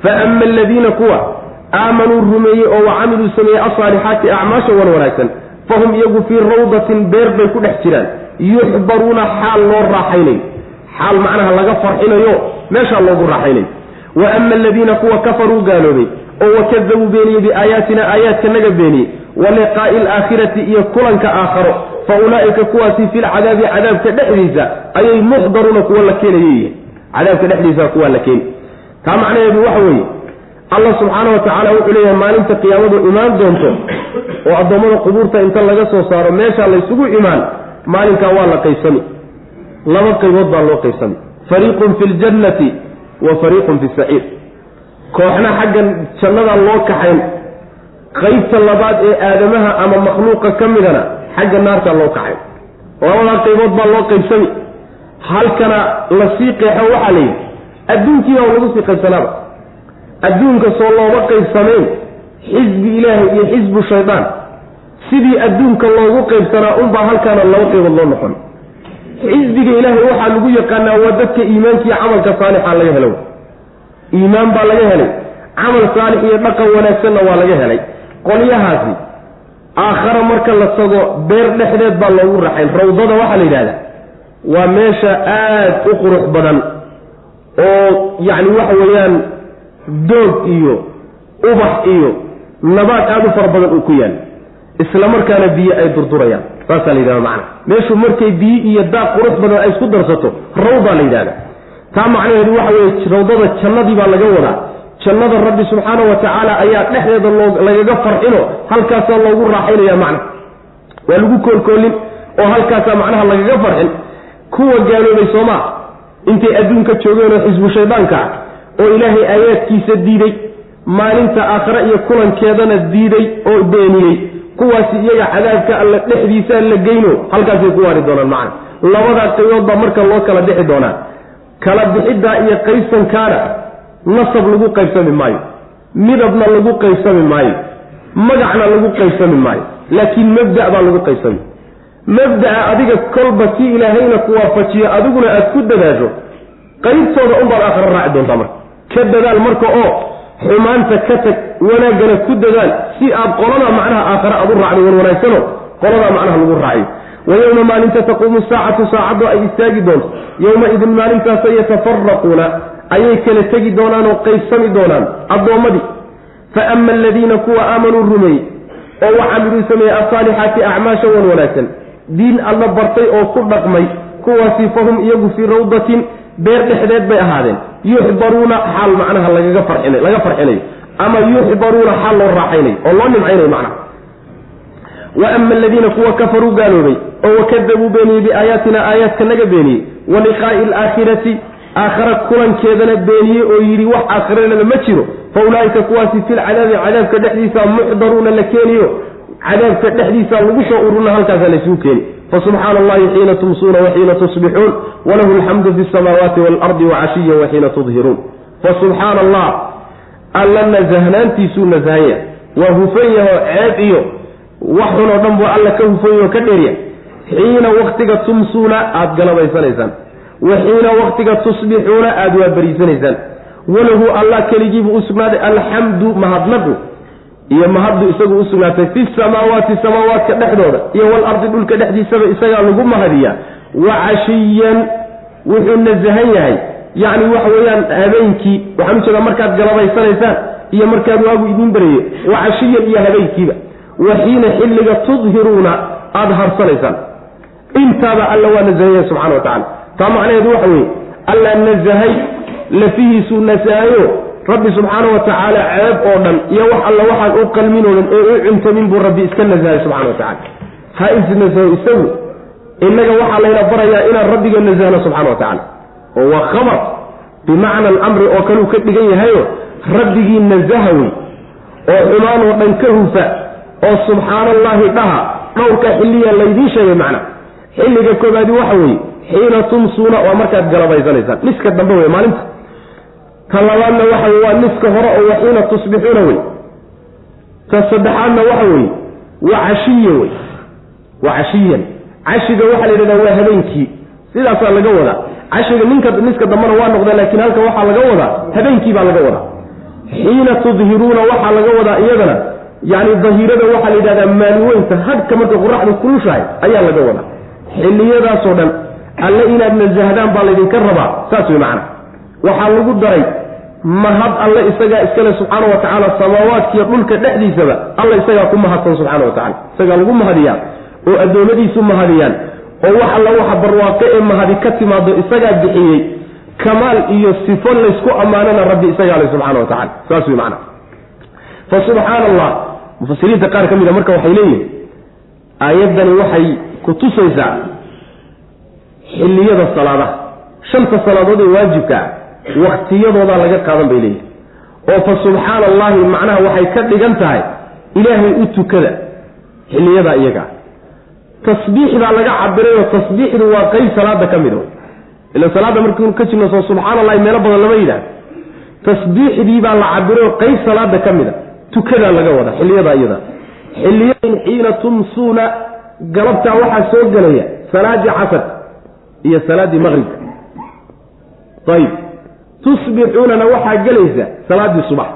Fa ama aladiina kuwa aamanuu rumeeyey oo wacamiluu sameeyey asaalixaati acmaasha wan wanaagsan fahum iyagu fii rawdatin beer bay ku dhex jiraan. Yuxbaruuna xaal loo raaxaynayo. Xaal macnaha laga farxinayo meeshaa loogu raaxaynayo wa ama aladiina kuwa kafaruu gaaloobay oo wakadabuu beeniyey biaayaatina aayaadkanaga beeniyey wa liqaa'i alaakhirati iyo kulanka aakharo fa ulaa'ika kuwaasi filcadaabi cadaabka dhexdiisa ayay muxdaruuna kuwa la keenayay cadaabka dhexdiisa kuwaa la keeni taa macnaheedu waxa weeye allah subxaana wa tacaala wuxuu leeyahay maalinta qiyaamadu imaan doonto oo addoommada qubuurta inta laga soo saaro meeshaa laysugu imaan maalinkaa waa la qaybsami laba qaybood baa loo qaybsami fariiqun fi ljannati wa fariiqun fi saciir kooxna xaggan jannada loo kaxayn. Qaybta labaad ee aadamaha ama makhluuqa ka midana xagga naartaa loo kacay labadaa qaybood baa loo qaybsami. Halkana la sii qeexo waxaa la yidhi adduunkiibaa lagu sii qaybsanaaba. Adduunka soo looma qaybsamayn xisbi ilaahay iyo xisbu shaydaan sidii adduunka loogu qaybsanaa unbaa halkaana laba qaybood loo noqon xisbiga ilaahay waxaa lagu yaqaanaa waa dadka iimaankiiyo camalka saalixa laga helo iimaan baa laga helay. Camal saalix iyo dhaqan wanaagsanna waa laga helay. Qolyahaasi aakhara marka la tago beer dhexdeed baa loogu raxayn rawdada waxaa la yidhahdaa waa meesha aad u qurux badan oo yacni waxa weeyaan doog iyo ubax iyo nabaad aada u fara badan uu ku yaal. Isla markaana biyo ay durdurayaan saasaa la yidhahda macana meeshu markay biyo iyo daaq qurux badan ay isku darsato rawdaa la yidhahda taa macnaheedu waxa weeye rawdada jannadii baa laga wadaa. Jannada rabbi subxaana wa tacaala ayaa dhexdeeda lagaga farxino halkaasaa loogu raaxaynaya macna. Waa lagu koolkoolin oo halkaasaa macnaha lagaga farxin. Kuwa gaaloobay soomaa intay adduunka joogeen oo xisbu shaydaanka ah oo ilaahay aayaadkiisa diiday maalinta aakhare iyo kulankeedana diiday oo beeniyey kuwaasi iyaga cadaabka alla dhexdiisaa la geyno halkaasay ku waari doonaan macna labadaa qaybood baa marka loo kala bixi doonaa. Kala bixiddaa iyo qaysankaana nasab lagu qaybsami maayo. Midabna lagu qaybsami maayo. Magacna lagu qaybsami maayo. Laakiin mabda' baa lagu qaybsami. Mabda'a adiga kolba si ilaahayna ku waafajiyo adiguna aad ku dadaasho qaybtooda unbaad aakhara raaci doontaa marka. Ka dadaal marka oo xumaanta ka tag wanaaggana ku dadaal si aad qolada macnaha aakhare aad u raacdo wan wanaagsano qoladaa macnaha lagu raaciyo wa yowma maalinta taquumu saacatu saacaddu ay istaagi doonto. Yowma-idin maalintaasa yatafaraquuna ayay kala tegi doonaan oo qaybsami doonaan addoommadii fa ama aladiina kuwa aamanuu rumeeyey oo wacamiluu sameeyey asaalixaati acmaasha wan wanaagsan. Diin alla bartay oo ku dhaqmay kuwaasi fahum iyagu fii rawdatin beer dhexdeed bay ahaadeen. Yuxbaruuna xaal macnaha lagaga farxina laga farxinayo ama yuxbaruuna xaal loo raaxaynayo oo loo nimcaynayo macnaha wa ama aladiina kuwa kafaruu gaaloobay oo wakadabuu beeniyey biaayaatina aayaadka naga beeniyey wa liqaa'i alaakhirati aakhara kulankeedana beeniyey oo yidhi wax aakhiralena ma jiro fa ulaa'ika kuwaasi filcadaabi cadaabka dhexdiisa muxdaruuna la keeniyo cadaabka dhexdiisa lagu soo ururna halkaasa laysugu keeni fasubxaana allahi xiina tumsuuna waxiina tusbixuun walahu alxamdu fi samaawaati waalardi wacashiya waxiina tudhiruun fasubxaana allah alla nasahnaantiisuu nasahanya waa hufan yaho ceeb iyo wax xun oo dhan buu alla ka hufan ka dheerya xiina waktiga tumsuuna aada galabaysanaysaan wa xiina waktiga tusbixuuna aada waabariisanaysaan walahu allah keligiibuu u sugnaaday alxamdu mahadnaqu iyo mahaddu isagu u sugnaatay fi samaawaati samaawaadka dhexdooda iyo walardi dhulka dhexdiisaba isagaa lagu mahadiyaa. Wa cashiyan wuxuu nasahan yahay yacni waxa weeyaan habeenkii waxaan u jeedaa markaad galabaysanaysaan iyo markaad waagu idiin baraye wa cashiyan iyo habeenkiiba. Wa xiina xilliga tudhiruuna aada harsanaysaan intaaba alla waa nasahan yahay subxana wa tacala taa macnaheedu waxa weeye alla nasahay lafihiisuu nasahayo rabbi subxaana wa tacaala ceeb oo dhan iyo wax alla waxaan u qalmin oo dhan oo u cuntamin buu rabbi iska nasahay subxana wa tacala ha isnasaho isagu innaga waxaa layna barayaa inaan rabbiga nasahno subxana wa tacala oo waa khabar. Bimacna alamri oo kaleu ka dhigan yahayo rabbigii nasaha wey oo xumaan oo dhan ka hufa oo subxaana allaahi dhaha dhowrka xilliya laydiin sheegay macna. Xilliga koobaadi waxa weeye xiina tumsuuna waa markaad galabaysanaysaan niska dambe wey maalinta. Ta labaadna waxa wey waa niska hore oo waxiina tusbixuuna wey ta saddexaadna waxa weeye waa cashiya wey waa cashiyan. Cashiga waxaa la yidhahdaa waa habeenkii. Sidaasaa laga wadaa cashiga ninka niska dambena waa noqda laakiin halka waxaa laga wadaa habeenkii baa laga wadaa. Xiina tudhiruuna waxaa laga wadaa iyadana yani dahirada waxaa la yidhahdaa maalweynta hadhka marka qoraxdu kulushahay ayaa laga wadaa. Xilliyadaasoo dhan alle inaad nasahdaan baa laydinka rabaa saas wey macana waxaa lagu daray mahad alle isagaa iskale subxaana wa tacaala samaawaadkiiyo dhulka dhexdiisaba alla isagaa ku mahadsan subxaana wa tacala isagaa lagu mahadiyaa oo addoommadiisu mahadiyaan oo wax alla waxa barwaaqo ee mahadi ka timaado isagaa bixiyey kamaal iyo sifo laysku ammaanana rabbi isagaa le subxana wa tacala saas wey macana fa subxaana allah mufasiriinta qaar ka mid a marka waxay leeyihiin aayaddani waxay ku tusaysaa xilliyada salaadaha. Shanta salaadood ee waajibka ah waktiyadoodaa laga qaadan bay leeyihiin oo fa subxaana allahi macnaha waxay ka dhigan tahay ilaahay u tukada xilliyadaa iyagaa tasbiix baa laga cabiray oo tasbiixdu waa qeyb salaada ka mid ila salaadda markiinu ka jirno soo subxaana allahi meelo badan lama yidhaah tasbiixdii baa la cabiray oo qeyb salaada ka mid a. tukadaa laga wada xilliyadaa iyada xilliyadan xiina tumsuuna galabtaa waxaa soo gelaya salaadii casar iyo salaaddii maqribka ayib. tusbixuunana waxaa gelaysa salaaddii subax.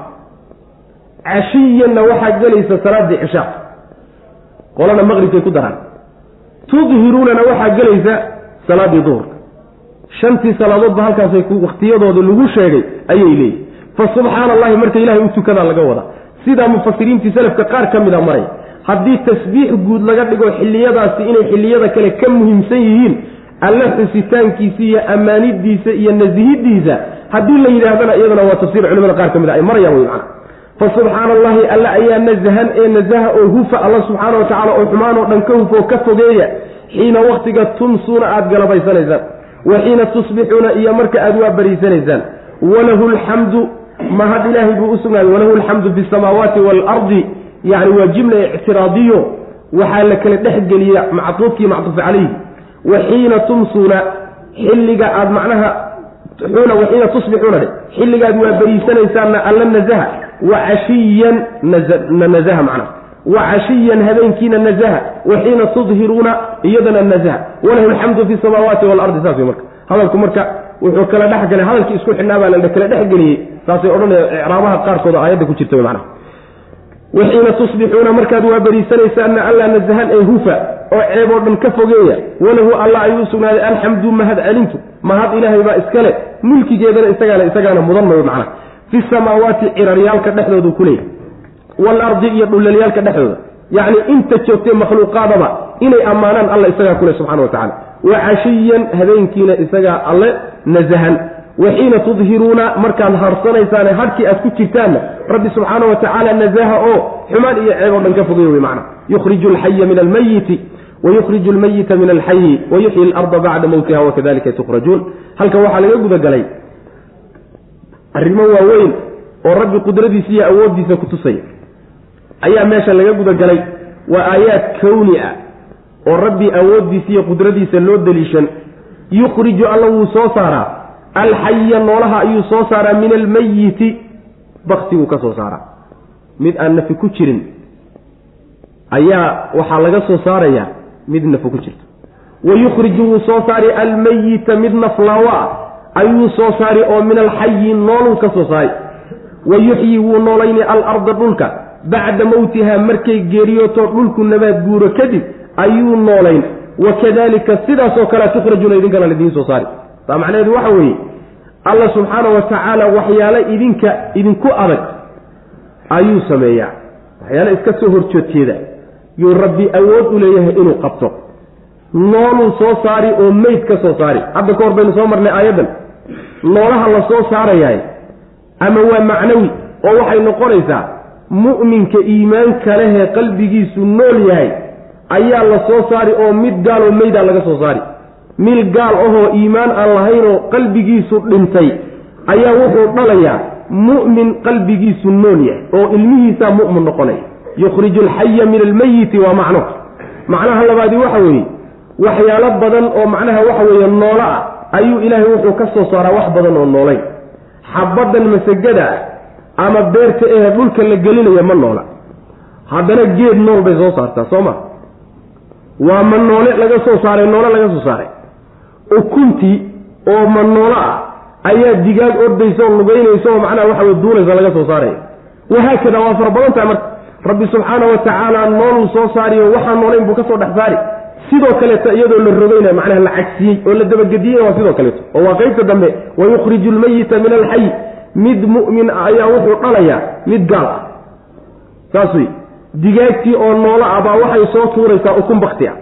cashiyanna waxaa gelaysa salaaddii cishaa. qolana maqribkay ku daraan tudhiruunana waxaa gelaysa salaaddii duhurka shantii salaadoodba halkaasay waktiyadooda lagu sheegay ayay leeyihiin fa subxaana allahi marka ilahay u tukadaa laga wadaa sidaa mufasiriintii salafka qaar ka mida maray haddii tasbiix guud laga dhigo xilliyadaasi inay xilliyada kale ka muhiimsan yihiin alle xusitaankiisa iyo ammaanidiisa iyo nasihidiisa haddii la yidhaahdana iyadana waa tafsiir culimada qaar ka mid a ay marayaan wey macana fa subxaana allahi alle ayaa nasahan ee nasaha oo hufa. Alla subxaana wa tacala oo xumaan oo dhan ka hufa oo ka fogeeya. Xiina waktiga tumsuuna aada galabaysanaysaan wa xiina tusbixuuna iyo marka aada waa bariisanaysaan walahu lxamdu mahad ilaahay buu u sugnaaday walahu fi samaawaati waalardi yani waa jimla ictiraadiyo. Waxaa la kala dhexgeliya macduufkii macduuf calayhi. Wa xiina tumsuuna xilliga aada macnaha xuna waxiina tusbixuuna dhe xilligaad waa beriisanaysaanna alla nazaha wa cashiyan nazaha macnaha wa cashiyan habeenkiina nazaha wa xiina tudhiruuna iyadana nazaha walahu alxamdu fi samaawaati waalardi saas wey marka hadalku marka wuxuu kala dhexgalay hadalkii isku xidhnaa baa la kala dhexgeliyey saasay odhanaya icraabaha qaarkooda aayadda ku jirta macnaha waxiina tusbixuuna markaad waa beriisanaysaanna alla nasahan ee hufa oo ceeb oo dhan ka fogeeya walahu alla ayuu sugnaaday alxamdu mahad celintu mahad ilaahay baa iskale mulkigeedana isagaale isagaana mudan mayo macnaha fi samaawaati ciraryaalka dhexdoodu ku leeyahy waalardi iyo dhullalyaalka dhexdooda yacni inta joogtay makhluuqaadaba inay ammaanaan alla isagaa kule subxana wa tacala wa cashiyan habeenkiina isagaa alle nasahan wa xiina tudhiruuna markaad harsanaysaane hadhkii aad ku jirtaanna rabbi subxaana wa tacaala nazaha oo xumaan iyo ceeb oo dhan ka fogey wey macna yukhriju alxaya min almayiti wayukhriju almayita min alxayi wayuxyi alarda bacda mowtiha wakadalika tukhrajuun halkan waxaa laga gudagalay arrimo waaweyn oo rabbi qudradiisa iyo awooddiisa ku tusaya ayaa meesha laga gudagalay waa aayaad kowni ah oo rabbi awooddiisa iyo qudradiisa loo deliishan. Yukhriju alla wuu soo saaraa. Alxaya noolaha ayuu soo saaraa min almayiti baktiguu ka soo saaraa. Mid aan nafi ku jirin ayaa waxaa laga soo saarayaa mid nafi ku jirto wa yukhriju wuu soo saari almayita mid naflaawo ah ayuu soo saari oo min alxayi nooluu ka soo saari wa yuxyi wuu noolayni alarda dhulka. Bacda mowtiha markay geeriyooto dhulku nabaad guuro kadib ayuu noolayn. Wa kadalika sidaasoo kale tukhrajuna idinkana laidiin soo saari. Taa macnaheedu waxa weeye alla subxaana wa tacaala waxyaale idinka idinku adag ayuu sameeyaa. Waxyaale iska soo horjoodjeeda yuu rabbi awood u leeyahay inuu qabto nooluu soo saari oo meyd ka soo saari. Hadda ka hor baynu soo marnay aayaddan noolaha la soo saarayahay ama waa macnawi oo waxay noqonaysaa mu'minka iimaanka lehee qalbigiisu nool yahay ayaa la soo saari oo mid gaaloo meydaa laga soo saari. Mil gaal ahoo iimaan aan lahaynoo qalbigiisu dhintay ayaa wuxuu dhalayaa mu'min qalbigiisu nool yahay oo ilmihiisaa mu'min noqonaya. Yukhriju alxaya min almeyiti waa macno macnaha labaadi waxa weeye waxyaalo badan oo macnaha waxa weeye noolo ah ayuu ilaahay wuxuu ka soo saaraa wax badan oo noolayn xabaddan masagada ama beerta ee dhulka la gelinaya ma noola. Haddana geed nool bay soo saartaa soo ma? Waa ma noole laga soo saaray noole laga soo saaray? Ukuntii oo ma noolo ah ayaa digaag ordaysa oo lugeynaysa oo macnaha waxa wey duulaysa laga soo saaraya wahaakada waa fara badan tahay marka. Rabbi subxaana wa tacaala nooluu soo saariyo waxaan noolayn buu ka soo dhex saari sidoo kaleeto iyadoo la rogayna macnaha la cagsiyey oo la dabagediyeyna waa sidoo kaleeto. Oo waa qeybta dambe wayukhriju lmayita min alxay mid mu'min ah ayaa wuxuu dhalayaa mid gaal ah. Saas wey digaagtii oo noolo ah baa waxay soo tuuraysaa ukun bakti ah.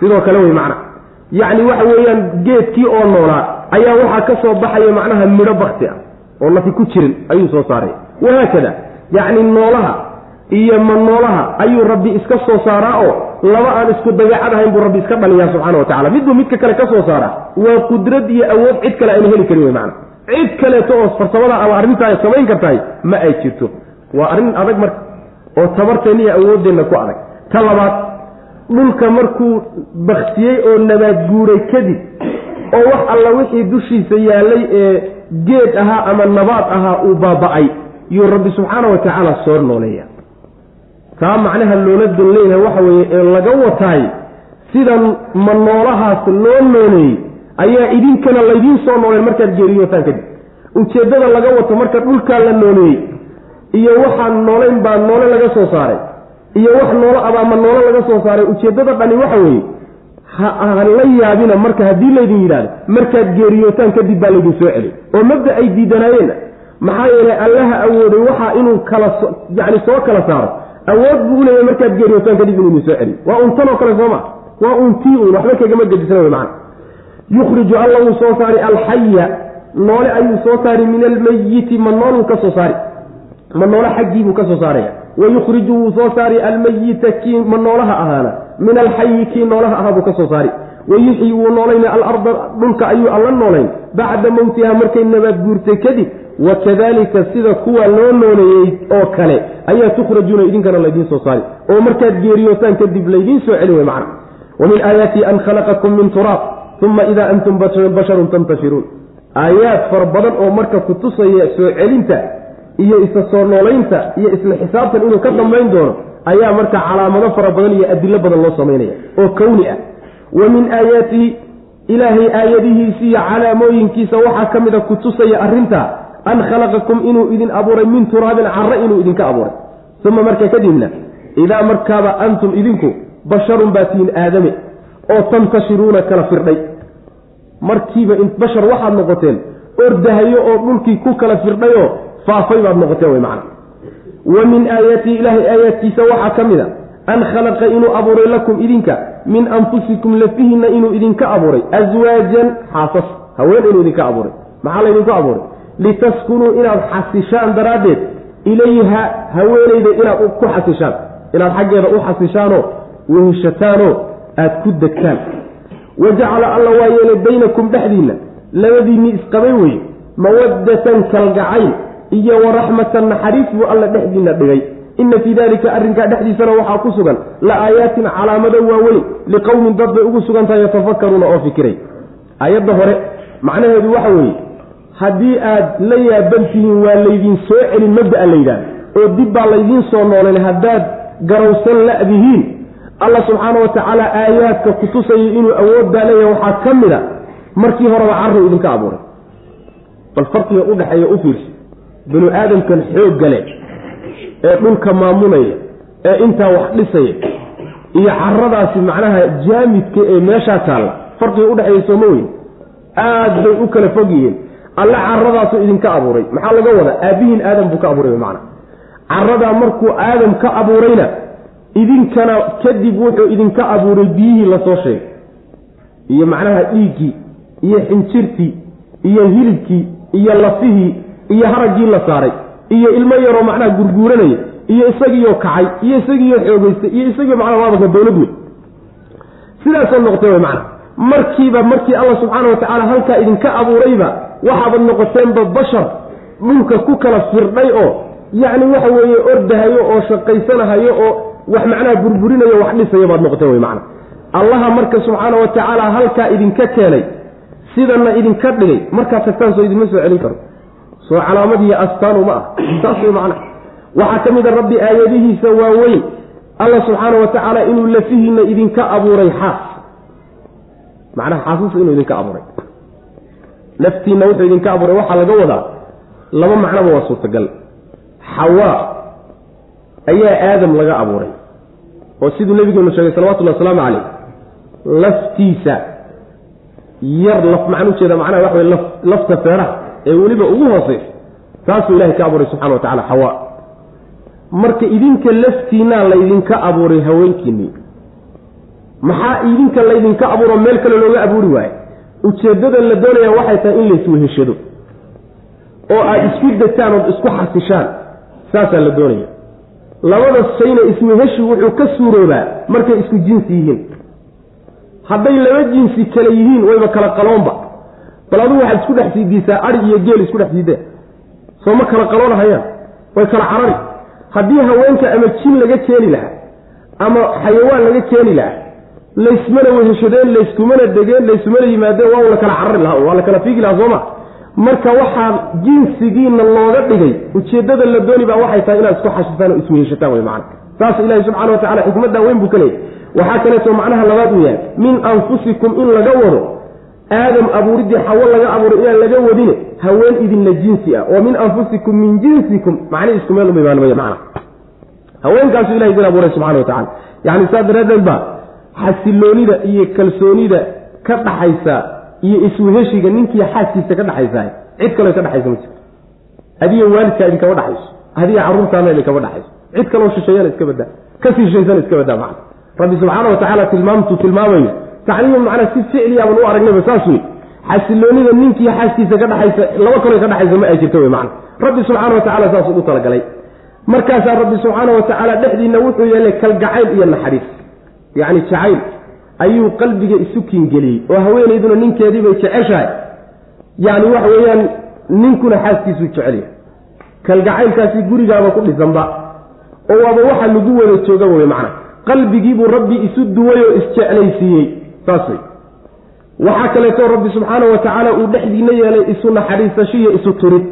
Sidoo kale wey macnaha yacni waxa weeyaan geedkii oo noolaa ayaa waxaa ka soo baxaya macnaha midho bakti ah oo nafi ku jirin ayuu soo saaray. Wahaakada yacni noolaha iyo ma noolaha ayuu rabbi iska soo saaraa oo laba aan isku dabeecad ahayn buu rabbi iska dhaliyaa subxana wa tacala midbuu midka kale ka soo saaraa waa qudrad iyo awood cid kale ayna heli karin wey macana. Cid kaleeto oo farsamada ama arrintaa samayn kartahay ma ay jirto. Waa arrin adag marka oo tabarteenna iyo awooddeenna ku adag. Ta labaad dhulka markuu baktiyey oo nabaad guuray kadib oo wax alla wixii dushiisa yaallay ee geed ahaa ama nabaad ahaa uu baaba'ay yuu rabbi subxaana wa tacaala soo nooleeya taa macnaha loola dan leeyahay waxa weeye ee laga wataay sidan ma noolahaas loo nooleeyey ayaa idinkana laydiin soo nooleen markaad geeriyootaan kadib. Ujeeddada laga wato marka dhulkaa la nooleeyey iyo waxaan noolayn baa noole laga soo saaray iyo wax noolo abaama noolo laga soo saaray ujeeddada dhani waxa weeye ha la yaabina marka haddii laydin yidhahdo markaad geeriyootaan kadib baa laydin soo celay oo mabda ay diidanaayeen maxaa yeelay allaha awooday waxaa inuu kala yacni soo kala saaro awood buu uleeyahay markaad geeriyootaan kadib inuu soo celiyo. Waa untanoo kale sooma. Waa untii un waxba kagama gedisna wy macana yukhriju alla wuu soo saari alxaya noole ayuu soo saari min almayiti ma nooluu ka soo saari. Ma noole xaggiibuu ka soo saaraya. Wayukhriju wuu soo saari almayita kii ma noolaha ahaana. Min alxayi kii noolaha ahaa buu ka soo saari wayuxyi wuu noolayna alarda dhulka ayuu alla noolayn. Bacda mowtiha markay nabaad guurtay kadib wakadalika sida kuwa loo nooleeyey oo kale ayaa tukhrajuuna idinkana laydiin soo saari oo markaad geeriyootaan kadib laydiin soo celi wey macna. Wa min aayaati an khalaqakum min turaab uma ida antum basharun tantashiruun. Aayaad fara badan oo marka ku tusaya soo celinta iyo isa soo noolaynta iyo isla xisaabtan inuu ka dambayn doono ayaa marka calaamado fara badan iyo adilo badan loo samaynaya oo kowni ah wa min aayaatihi ilaahay aayadihiisa iyo calaamooyinkiisa waxaa ka mida ku tusaya arrintaa an khalaqakum inuu idin abuuray min turaabin carre inuu idinka abuuray. Uma marka kadibna idaa markaaba antum idinku basharun baa tihiin aadame oo tantashiruuna kala firdhay. Markiiba bashar waxaad noqoteen ordahayo oo dhulkii ku kala firdhayoo faafay baad noqoteen wey macana wa min aayaatihi ilaahay aayaadkiisa waxaa ka mid a an khalaqa inuu abuuray lakum idinka min anfusikum lafihinna inuu idinka abuuray aswaajan xaasas haween inuu idinka abuuray. Maxaa laydinku abuuray? Litaskunuu inaad xasishaan daraaddeed ilayha haweenayda inaad ku xasishaan. Inaad xaggeeda u xasishaanoo weheshataanoo aad ku degtaan wa jacala alla waa yeelay baynakum dhexdiinna labadiinnii isqabay weye mawaddatan kalgacayl iyo waraxmatan naxariis buu alla dhexdiinna dhigay inna fii dalika arrinkaa dhexdiisana waxaa ku sugan la aayaatin calaamado waaweyn liqowmin dad bay ugu sugan tahay yatafakaruuna oo fikiray. Aayadda hore macnaheedu waxa weeye haddii aad la yaaban tihiin waa laydin soo celin mabda'a layidhaah oo dib baa laydiin soo noolen haddaad garowsan la'dihiin alla subxaana wa tacaala aayaadka kutusayay inuu awooddaa leeyahay waxaa ka mid a markii horeba carru idinka abuuray. Bal farqiga u dhexeeya u fiirsa binu aadamkan xoogga leh ee dhulka maamulaya ee intaa wax dhisaya iyo caradaasi macnaha jaamidka ee meeshaa taalla farqiga udhexeeya sooma weyn. Aad bay u kala fog yihiin. Alle caradaasu idinka abuuray. Maxaa laga wadaa? Aabihiin aadam buu ka abuuray macna caradaa markuu aadam ka abuurayna idinkana kadib wuxuu idinka abuuray biyihii la soo sheegay. Iyo macnaha dhiiggii iyo xinjirtii iyo hilibkii iyo lafihii iyo haraggii la saaray iyo ilmo yaroo macnaha gurguuranaya iyo isagiioo kacay iyo isagiioo xoogeystay iyo isagiio macnaha waadanka dowlad wey sidaasoo noqotay wey macna. Markiiba markii alla subxaana wa tacaala halkaa idinka abuurayba waxaabad noqoteenba bashar dhulka ku kala firdhay oo yacni waxa weeye ordahayo oo shaqaysanahayo oo wax macnaha burburinayo wax dhisayo baad noqoteen wey macna. Allaha marka subxaana wa tacaala halkaa idinka keenay sidanna idinka dhigay markaad tagtaan soo idinma soo celin karo soo calaamadiiy astaan uma ah. Saas way macna waxaa ka mid a rabbi aayadihiisa waaweyn alla subxaana wa tacaala inuu lafihiina idinka abuuray xaas. Macnaha xaasuusa inuu idinka abuuray. Laftiinna wuxuu idinka abuuray. Waxaa laga wadaa laba macnoba waa suurtagal. Xawaa ayaa aadam laga abuuray. Oo siduu nabigeenu sheegay salawatullhi wasalaamu caleyh laftiisa yar laf maxaan ujeeda macnaha waxa wey lafta feeraha ee weliba ugu hooseysa taasuu ilahay ka abuuray subxana wa tacala xawaa marka idinka laftiinaa laydinka abuuray haweenkiinii maxaa idinka laydinka abuuro meel kale looga abuuri waaye? Ujeeddada la doonaya waxay tahay in laysweheshado oo aad isku degtaan ood isku xasishaan saasaa la doonaya. Labada shayna isweheshi wuxuu ka suuroobaa markay isku jinsi yihiin. Hadday laba jinsi kale yihiin wayba kala qaloonba bal adugu waxaad isku dhex siidiisaa ari iyo geel isku dhex siidee? Soo ma kala qaloonahayaan? Way kala carari. Haddii haweenka ama jin laga keeni lahaa ama xayawaan laga keeni lahaa laysmana weheshadeen layskumana degeen layskumana yimaadeen waa la kala carari lahaa waa la kala fiigi lahaa sooma marka waxaa jinsigiina looga dhigay ujeeddada la dooni baa waxay tahay inaad isku xashistaan oo isweheshataan wey macana saas ilaahi subxana wa tacala xikmaddaa weyn buu ka leeyay waxaa kaleeto macnaha labaad uu yahay min anfusikum in laga wado aadam abuuriddii xawo laga abuuray inaan laga wadine haween idinla jinsi ah oo min anfusikum min jinsikum macnihi isku meel umaimaalmaya macna haweenkaasu ilahay idin abuuray subxana wa tacala yacni saas daraaddeed baa xasiloonida iyo kalsoonida ka dhaxaysa iyo isweheshiga ninkii xaaskiisa ka dhaxaysa cid kaleo ka dhaxaysa ma jirto adiga waalidkaa idinkama dhaxayso adiga carruurtaana idinkama dhaxayso. Cid kaloo shisheeyana iska badaa ka sii shishaysana iska badaa macna rabbi subxaana wa tacaala tilmaamtuu tilmaamayo tacliimu macnaa si ficliyaaban u aragnayba saas xasiloonida ninkii xaaskiisa ka dhaxaysa laba kaloo ka dhaxaysa ma ay jirto wey macna. Rabbi subxaana wa tacala saasuu u talagalay. Markaasaa rabbi subxaana wa tacaala dhexdiinna wuxuu yeelay kalgacayl iyo naxariis. Yacni jacayl. Ayuu qalbiga isu kiingeliyey oo haweenayduna ninkeediibay jeceshahay. Yacni waxa weeyaan ninkuna xaaskiisuu jecelyahay kalgacaylkaasi gurigaaba ku dhisanba oo waaba waxa lagu wada jooga wey macna. Qalbigiibuu rabbi isu duway oo isjeclaysiiyey saas wey waxaa kaleeto rabbi subxaana wa tacaala uu dhexdiina yeelay isu naxariisashiyo isu turid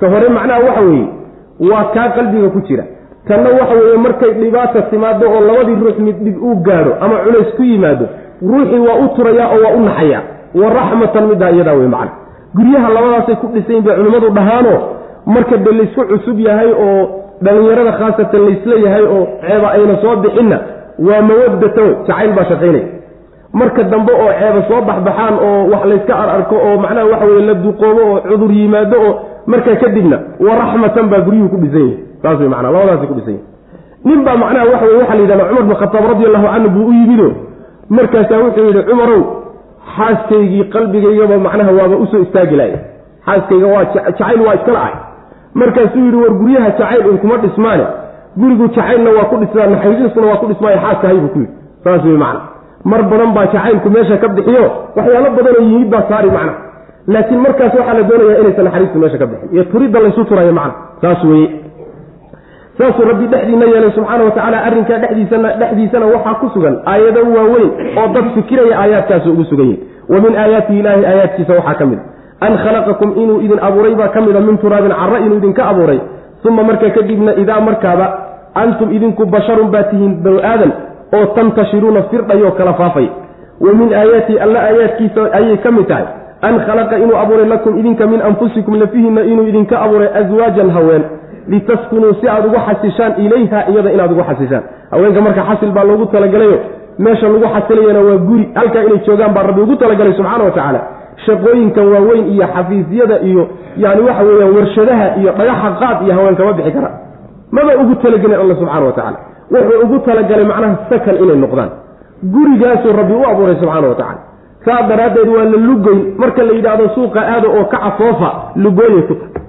ka hore macnaha waxa weeye waa kaa qalbiga ku jira. Tanna waxa weeye markay dhibaata timaado oo labadii ruux mid dhib uu gaadho ama culays ku yimaado ruuxii waa u turayaa oo waa u naxayaa wa raxmatan middaa iyadaa wey macna. Guryaha labadaasay ku dhisayn bay culimmadu dhahaanoo marka de laysku cusub yahay oo dhallinyarada khaasatan laysla yahay oo ceeba ayna soo bixinna waa mawadata wey jacayl baa shaqaynaya marka dambe oo ceeba soo baxbaxaan oo wax layska ararko oo macnaha waxa weye la duqoobo oo cudur yimaado oo markaa kadibna wa raxmatan baa guryuhu ku dhisan yahay. Saas wey manaa labadaasi ku dhisan yahay. Nin baa macnaha waxa weye waxaa la yidhahda cumar bin khataab radi allahu canhu buu u yimido markaasaa wuxuu yidhi cumarow xaaskaygii qalbigaygaba macnaha waaba u soo istaagi laaya xaaskayga waa jacayl waa iskala ahay markaasuu yidhi war guryaha jacayl un kuma dhismaane. Gurigu jacaylna waa ku dhismaa naxariisna waa ku dhismaayo xaaskahay buu ku yidhi. Saas wey macna mar badan baa jacaylku meesha ka bixiyo waxyaalo badanoo yimid baa saari macna. Laakiin markaas waxaa la doonayaa inaysan naxariistu meesha ka bixin. Iyo turidda laysu turayo macna saas weye saasuu rabbi dhexdiina yeelay subxaana wa tacaala arrinkaa dhexdiisana dhexdiisana waxaa ku sugan aayado waaweyn oo dad fikiraya aayaadkaasu ugu sugan yihiin wa min aayaatihi ilaahi aayaadkiisa waxaa ka mid an khalaqakum inuu idin abuuray baa ka mida min turaabin carra inuu idinka abuuray uma marka kadibna idaa markaaba antum idinku basharun baa tihiin banu aadan oo tantashiruuna firdhayoo kala faafay. Wa min aayaatihi alla aayaadkiisa ayay ka mid tahay. An khalaqa inuu abuuray lakum idinka min anfusikum lafihinna inuu idinka abuuray aswaajan haween. Litaskunuu si aad ugu xasishaan ilayha iyada inaad ugu xasishaan. Haweenka marka xasil baa loogu talagalayo. Meesha lagu xasilayana waa guri. Halkaa inay joogaan baa rabbi ugu talagalay subxaana wa tacaala. Shaqooyinkan waaweyn iyo xafiisyada iyo yani waxa weeyaan warshadaha iyo dhagaxa qaad iyo haweenkama bixi kara. Maba ugu talagelin alla subxana wa tacaala wuxuu ugu talagalay macnaha sakan inay noqdaan. Gurigaasuu rabbi u abuuray subxaana wa tacala saa daraaddeed waa la lugoyn. Marka la yidhaahdo suuqa aada oo ka cafoofa lugooyay ku tahay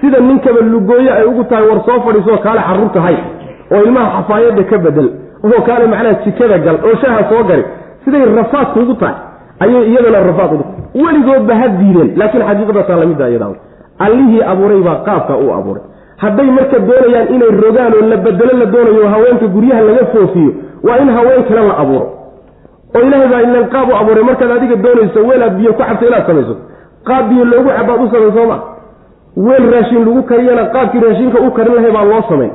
sida ninkaba lugooye ay ugu tahay war soo fadhiisoo kaale carruur tahay oo ilmaha xafaayadda ka bedel oo kaale macnaha jikada gal oo shaha soo gari siday rafaadka ugu tahay ayay iyadana rafaad ugu tahay. Weligoodba ha diideen laakiin xaqiiqadasaa lamida iyada allihii abuuray baa qaabka u abuuray hadday marka doonayaan inay rogaan oo la bedelo la doonayo haweenka guryaha laga foofiyo waa in haween kale la abuuro. Oo ilaahay baa ilan qaab u abuuray markaad adiga doonayso weelaad biyo ku cabto inaad samayso. Qaab biyo loogu cabaad u samay sooma weel raashin lagu kariyana qaabkii raashinka u karin lahay baa loo samayn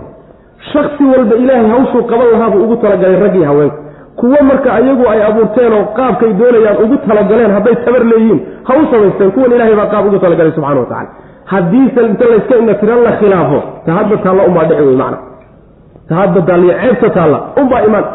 shaksi walba ilaahay hawshuu qaban lahaabuu ugu talagalay raggii haweenka. Kuwo marka ayagu ay abuurteen oo qaabkay doonayaan ugu talagaleen hadday tabar leeyihiin ha u samaysteen kuwan ilahay baa qaab ugu talagalay subxana wa tacala haddiise inta layska ina tiran la khilaafo ta hadda taalla unbaa dhici wey macna. Ta hadda taalla ceebta taalla unbaa imaan.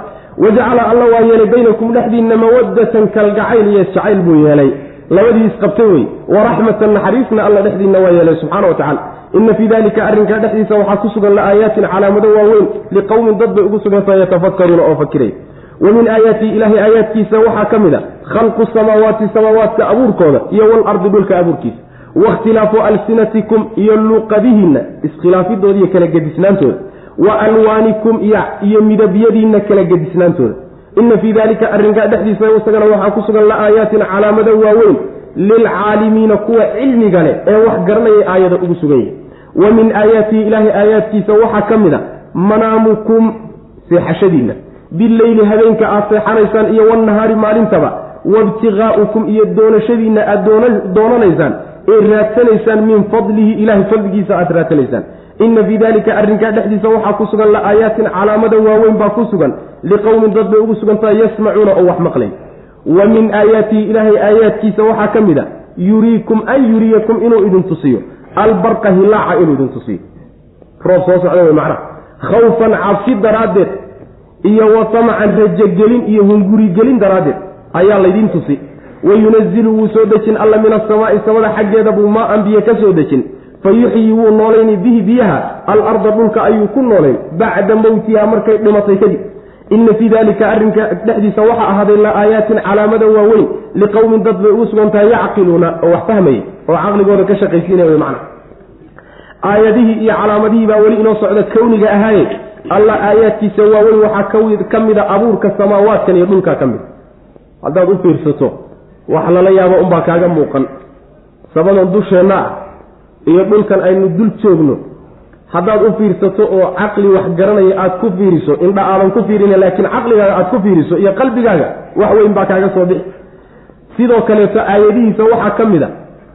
Wajacala alla waa yeelay baynakum dhexdiinna mawaddatan kalgacayl iyo jacayl buu yeelay. Labadii isqabtay wey waraxmatan naxariisna alla dhexdiina waa yeelay subxana wa tacala ina fii dalika arrinkaa dhexdiisa waxaa ku sugan la'aayaatin calaamado waaweyn liqowmin dad bay ugu sugantaha yatafakaruuna oo fakiray. Wa min aayaatihi ilaahay aayaadkiisa waxaa ka mid a. Khalqu samaawaati samaawaadka abuurkooda iyo walardi dhulka abuurkiisa wakhtilaafu alsinatikum iyo luuqadihiinna iskhilaafiddooda iyo kala gedisnaantooda wa alwaanikum iyo midabyadiinna kala gedisnaantooda. Ina fii dalika arrinkaa dhexdiisa isagana waxaa ku sugan la-aayaatin calaamado waaweyn lilcaalimiina kuwa cilmiga leh ee wax garanayay aayada ugu sugan yahay. Wa min aayaatihi ilaahay aayaadkiisa waxaa ka mid a manaamukum seexashadiinna. Bileyli habeenka aad seexanaysaan iyo wannahaari maalintaba waibtiqaa'ukum iyo doonashadiinna aad doonanaysaan ee raadsanaysaan min fadlihi ilahay fadligiisa aad raadsanaysaan. Ina fii dalika arrinkaa dhexdiisa waxaa ku sugan la-aayaatin calaamada waaweyn baa ku sugan. Liqowmin dad bay ugu sugantahay yasmacuuna oo wax maqlay wa min aayaatihi ilaahay aayaadkiisa waxaa ka mid a yuriikum an yuriyakum inuu idin tusiyo. Albarqa hilaaca inuu idin tusiyo. Roob soo socda wey macnaha. Khawfan cabsi daraaddeed iyo wa tamacan rajogelin iyo hungurigelin daraaddeed ayaa laydin tusi wa yunazilu wuu soo dejin alla min asamaai samada xaggeeda buu maa an biyo ka soo dejin fa yuxyi wuu noolayni bihi biyaha alarda dhulka ayuu ku noolayn bacda mowtiha markay dhimatay kadib ina fii dalika arrinka dhexdiisa waxaa ahaaday la aayaatin calaamada waaweyn liqowmin dad bay ugu sugan tahay yacqiluuna oo wax fahmaya oo caqligooda ka shaqaysiinaya macna aayadihii iyo calaamadihii baa weli inoo socda kawniga ahaaye alla aayaadkiisa waaweyn waxaa ka mida abuurka samaawaadkan iyo dhulka ka mid haddaad u fiirsato wax lala yaabo unbaa kaaga muuqan. Sabadan dusheenna ah iyo dhulkan aynu dul joogno. Haddaad u fiirsato oo caqli wax garanaya aad ku fiiriso indha aadan ku fiirina laakiin caqligaaga aad ku fiiriso iyo qalbigaaga wax weyn baa kaaga soo bixi. Sidoo kaleeto aayadihiisa waxaa ka mid a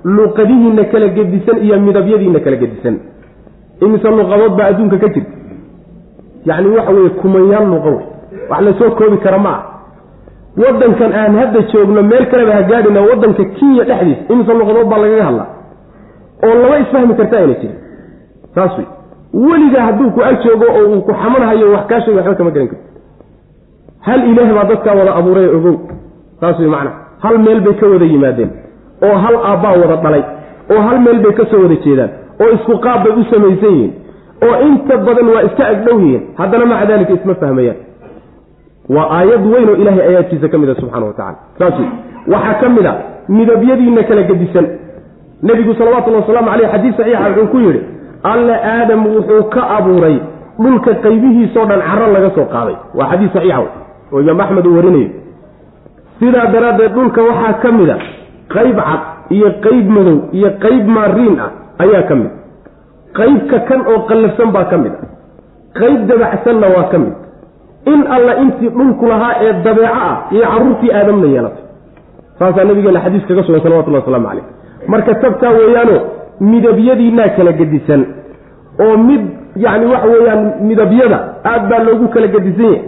luqadihiina kala gedisan iyo midabyadiina kala gedisan. Imise luqadood baa adduunka ka jirta? Yacni waxa weeye kumayaan wey wax la soo koobi kara ma ah waddankan aan hadda joogno meel kaleba ha gaadhina waddanka kenya dhexdiisa imise luqadood baa lagaga hadlaa oo lama isfahmi karta ayna jirin saas wey weligaa hadduu ku ag joogo oo uu ku xamanhayo wax kaa sheega waxba kama garan karti hal ilaah baa dadkaa wada abuuray ogow. Saas wey macna. Hal meel bay ka wada yimaadeen. Oo hal aabbaa wada dhalay. Oo hal meel bay ka soo wada jeedaan. Oo isku qaab bay u samaysan yihiin. Oo inta badan waa iska agdhow yihiin. Haddana maca daalika isma fahmayaan waa aayad weyn oo ilaahay aayaadkiisa ka mid a subxana wa tacala saas waxaa ka mid a midabyadiinna kala gedisan. Nebigu salawatullhi wasalaamu caleyh xadiis saxiixa wuxuu ku yidhi alle aadam wuxuu ka abuuray dhulka qaybihiisoo dhan caro laga soo qaaday. Waa xadiis saxiixa oo imaam axmed uu warinayo sidaa daraaddeed dhulka waxaa ka mid a qayb cad iyo qayb madow iyo qayb maariin ah ayaa ka mid qaybka kan oo qallafsan baa ka mid a. Qayb dabacsanna waa ka mid in alla intii dhulku lahaa ee dabeeco ah iyo carruurtii aadamna yeelatay saasaa nabigeena xadiis kaga sugan salawatullahi waslamu caleyh marka tabtaa weeyaano midabyadiinaa kala gedisan. Oo mid yacni waxa weeyaan midabyada aad baa loogu kala gedisan yahay.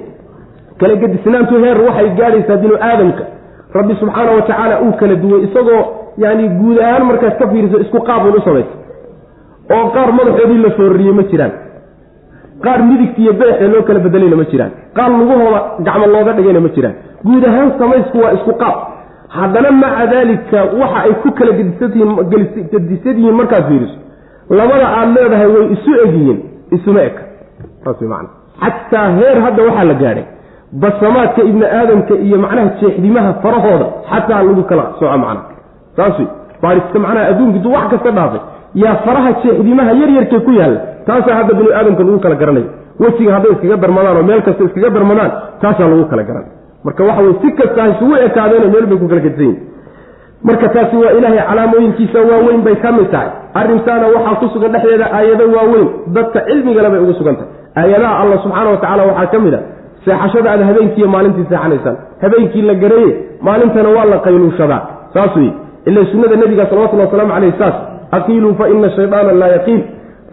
Kala gedisnaantu heer waxay gaadhaysaa binu aadamka. Rabbi subxaana wa tacaala uu kala duway isagoo yani guud ahaan markaad ka fiiriso isku qaabun u samaysa oo qaar madaxoodii la foorariyey ma jiraan. Qaar midigta iyo beexee loo kala bedelayna ma jiraan qaar lugahooda gacmo looga dhigayna ma jiraan. Guud ahaan samaysku waa isku qaab. Haddana maca daalika waxa ay ku kala gedisan yihiin markaad fiiriso labada aad leedahay way isu egyihiin isuma eka. Macana xataa heer hadda waxaa la gaadhay basamaadka ibni aadamka iyo macnaha jeexdimaha farahooda xataa lagu kala soco macna. Saas wey baarista macnaha adduunkiidu wax kasta dhaafay. Yaa faraha jeexdimaha yaryarkee ku yaalla taasaa hadda bini aadamka lagu kala garanaya wejiga hadday iskaga darmadaan oo meel kasta iskaga darmadaan taasaa lagu kala garanay marka waxa wey si kasta ha isugu ekaadeeno meel bay ku kala gedsan marka taasi waa ilaahay calaamooyinkiisa waaweyn bay ka mid tahay. Arrintaana waxaa ku sugan dhexdeeda aayado waaweyn dadka cilmigale bay ugu sugan tahay. Aayadaha allah subxaana wa tacala waxaa ka mid a seexashada aad habeenkiiyo maalintii seexanaysaan. Habeenkii la garaye maalintana waa la qayluushadaa saas wey ila sunnada nebiga salawatulli wasalaamu caleyh saas aqiiluu fa ina shaydaana laa yaqiil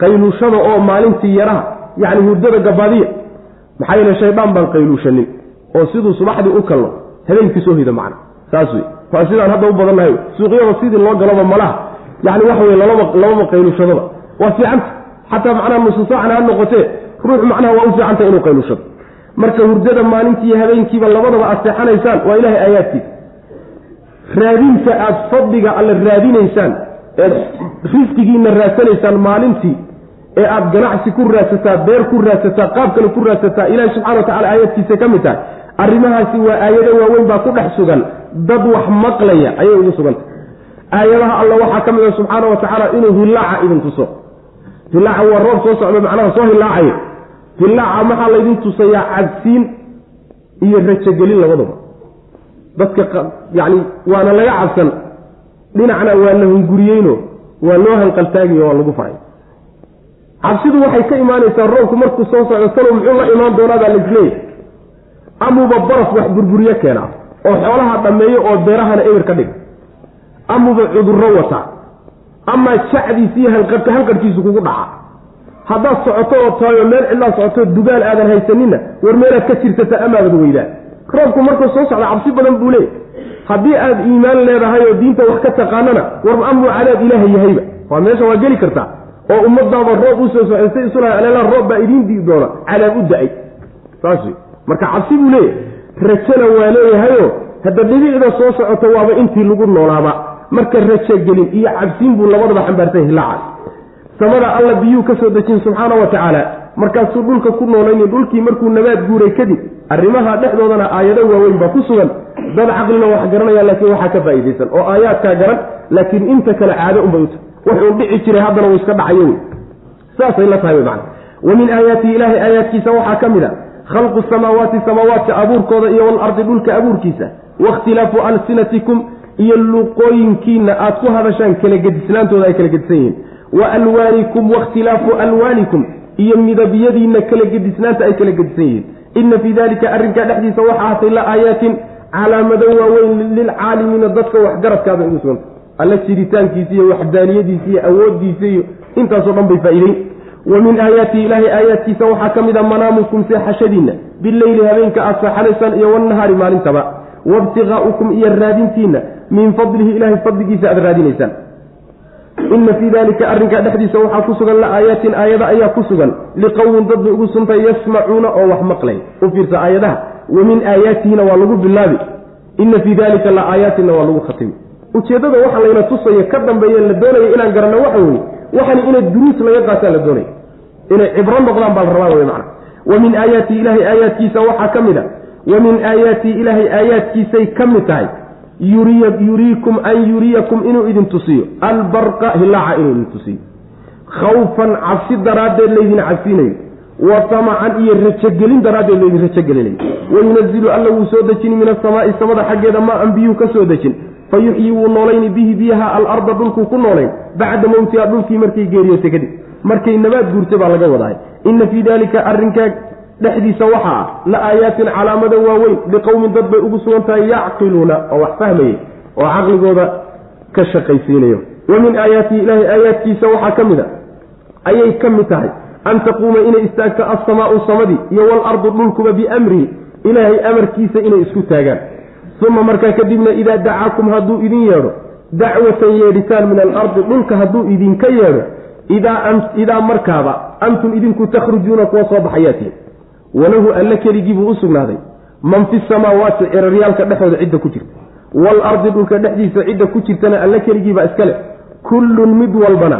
qayluushada oo maalintii yaraha yacni hurdada gabaadiya maxaa yeele shaydaan baan qayluushanin oo siduu subaxdii u kalno habeenkii soo hida macna. Saas wey waa sidaan hadda u badannahay suuqyada sidii loo galaba malaha yani waxa wey lalaba lababa qayluushadaba waa fiicanta. Xataa macnaha nusu ha noqotee ruux macnaha waa u fiicanta inuu qayluushado marka hurdada maalintii iyo habeenkiiba labadaba aad waa ilaahay aayaadkiisa. Raadinta aad fadliga alle raadinaysaan eed risqigiina raadsanaysaan maalintii ee aad ganacsi ku raadsataa beer ku raadsataa qaab kale ku raadsataa ilahi subxana wa tacala aayaadkiisa ka mid tahay arrimahaasi waa aayado waaweyn baa ku dhex sugan. Dad wax maqlaya ayay ugu sugantah aayadaha alla waxaa ka mid a subxaana wa tacaala inuu hilaaca idin tuso. Hilaaca waa roob soo socda macnaha soo hilaacayo hilaaca maxaa laydin tusayaa cabsiin iyo rajogelin labadaba dadka yacni waana laga cabsan. Dhinacna waa la hunguriyeyno waa loo hanqaltaagayo waa lagu faray cabsidu waxay ka imaanaysaa roobku markuu soo socdo talow muxuu la imaan doonaa baa laisleeyahy amuba baraf wax burburiyo keenaa oo xoolaha dhammeeyo oo beerahana eber ka dhiga amuba cudurro wata. Amaa jacdiisi iyo hanqadhka hanqadhkiisu kugu dhaca. Haddaad socoto oo taayo meel cidlaad socoto dugaal aadan haysaninna war meelaad ka jirsata amaadad weydaa. Roobku markuu soo socda cabsi badan buu leeyay haddii aad iimaan leedahay oo diinta wax ka taqaanana war amuu cadaab ilaaha yahayba. Waa meesha waa geli kartaa oo ummadaaba roob u soo socotay isulaha aleela roob baa idiin dii doona cadaab u da'ay. Saas marka cabsi buu leeyahay. Rajona waa leeyahayo hadda dhibicda soo socoto waaba intii lagu noolaaba. Marka rajo gelin iyo cabsiin buu labadaba xambaarsan hilaacaas samada alla biyuu ka soo dejin subxaana wa tacaala. Markaasuu dhulka ku noolayni dhulkii markuu nabaad guuray kadib arrimaha dhexdoodana aayado waaweyn baa ku sugan. Dad caqlina wax garanaya laakiin waxaa ka faa'iidaysan oo aayaadkaa garan laakiin inta kale caado unbay u tahay wuxuu dhici jiray haddana wuu iska dhacayo wey. Saasay la tahay man wa min aayaatihi ilaahay aayaadkiisa waxaa ka mid a khalqu samaawaati samaawaadka abuurkooda iyo walardi dhulka abuurkiisa wakhtilaafu alsinatikum iyo luqooyinkiina aad ku hadashaan kala gedisnaantooda ay kala gedisan yihiin. Wa alwaanikum wakhtilaafu alwaanikum iyo midabyadiinna kala gedisnaanta ay kala gedisan yihiin. Inna fii dalika arrinkaa dhexdiisa waxa ahatay la aayaatin calaamado waaweyn lilcaalimiina dadka waxgaradkaabay ugu suganta alla jiritaankiisa iyo waxdaaniyadiisa iyo awooddiisa iyo intaasoo dhan bay faa'iideyn wa min aayaatihi ilaahay aayaadkiisa waxaa ka mid a manaamukum seexashadiinna bileyli habeenka aad seexanaysaan iyo wannahaari maalintaba. Waibtiqaa'ukum iyo raadintiinna min fadlihi ilahay fadligiisa aad raadinaysaan ina fii dalika arrinkaa dhexdiisa waxaa ku sugan la aayaatin aayada ayaa ku sugan. Liqowmin dad bay ugu suntay yasmacuuna oo wax maqlay. U fiirsa aayadaha. Wa min aayaatihina waa lagu bilaabi ina fii dalika la aayaatinna waa lagu khatimi ujeeddada waxa layna tusayo ka dambeeye la doonaya inaan garanno waxa weeye. Waxani inay duruus laga qaataan la doonaya inay cibro noqdaan baa la rabaa wey macna. Wa min aayaatihi ilaahay aayaadkiisa waxaa ka mid a. Wa min aayaatihi ilaahay aayaadkiisay ka mid tahay. Yuriikum an yuriyakum inuu idin tusiyo. Albarqa hilaaca inuu idin tusiyo. Khawfan cabsi daraaddeed laydin cabsinayo wa tamacan iyo rajogelin daraaddeed laydin rajogelinayo wayunazilu alla wuu soo dejini min asamaai samada xaggeeda maa an biyuu ka soo dejin fa yuxyi wuu noolayni bihi biyaha alarda dhulkuu ku noolayn bacda mowtiha dhulkii markay geeriyootay kadib. Markay nabaad guurtay baa laga wadahay. Inna fii daalika arrinkaa dhexdiisa waxaa ah la aayaatin calaamada waaweyn liqowmin dad bay ugu sugan tahay yacqiluuna oo wax fahmayay oo caqligooda ka shaqaysiinayo. Wa min aayaatihi ilaahay aayaadkiisa waxaa ka mid a ayay ka mid tahay. An taquuma inay istaagto alsamaau samadii iyo walardu dhulkuba biamrihi ilaahay amarkiisa inay isku taagaan uma markaa kadibna idaa dacaakum hadduu idin yeedho dacwatan yeedhitaan min alardi dhulka hadduu idinka yeedho idaa markaaba antum idinku takhrujuuna kuwa soo baxayaatiin walahu alla keligii buu u sugnaaday. Man fi samaawaati ciraryaalka dhexooda cidda ku jirta. Waalardi dhulka dhexdiisa cidda ku jirtana alla keligiibaa iskale kullun mid walbana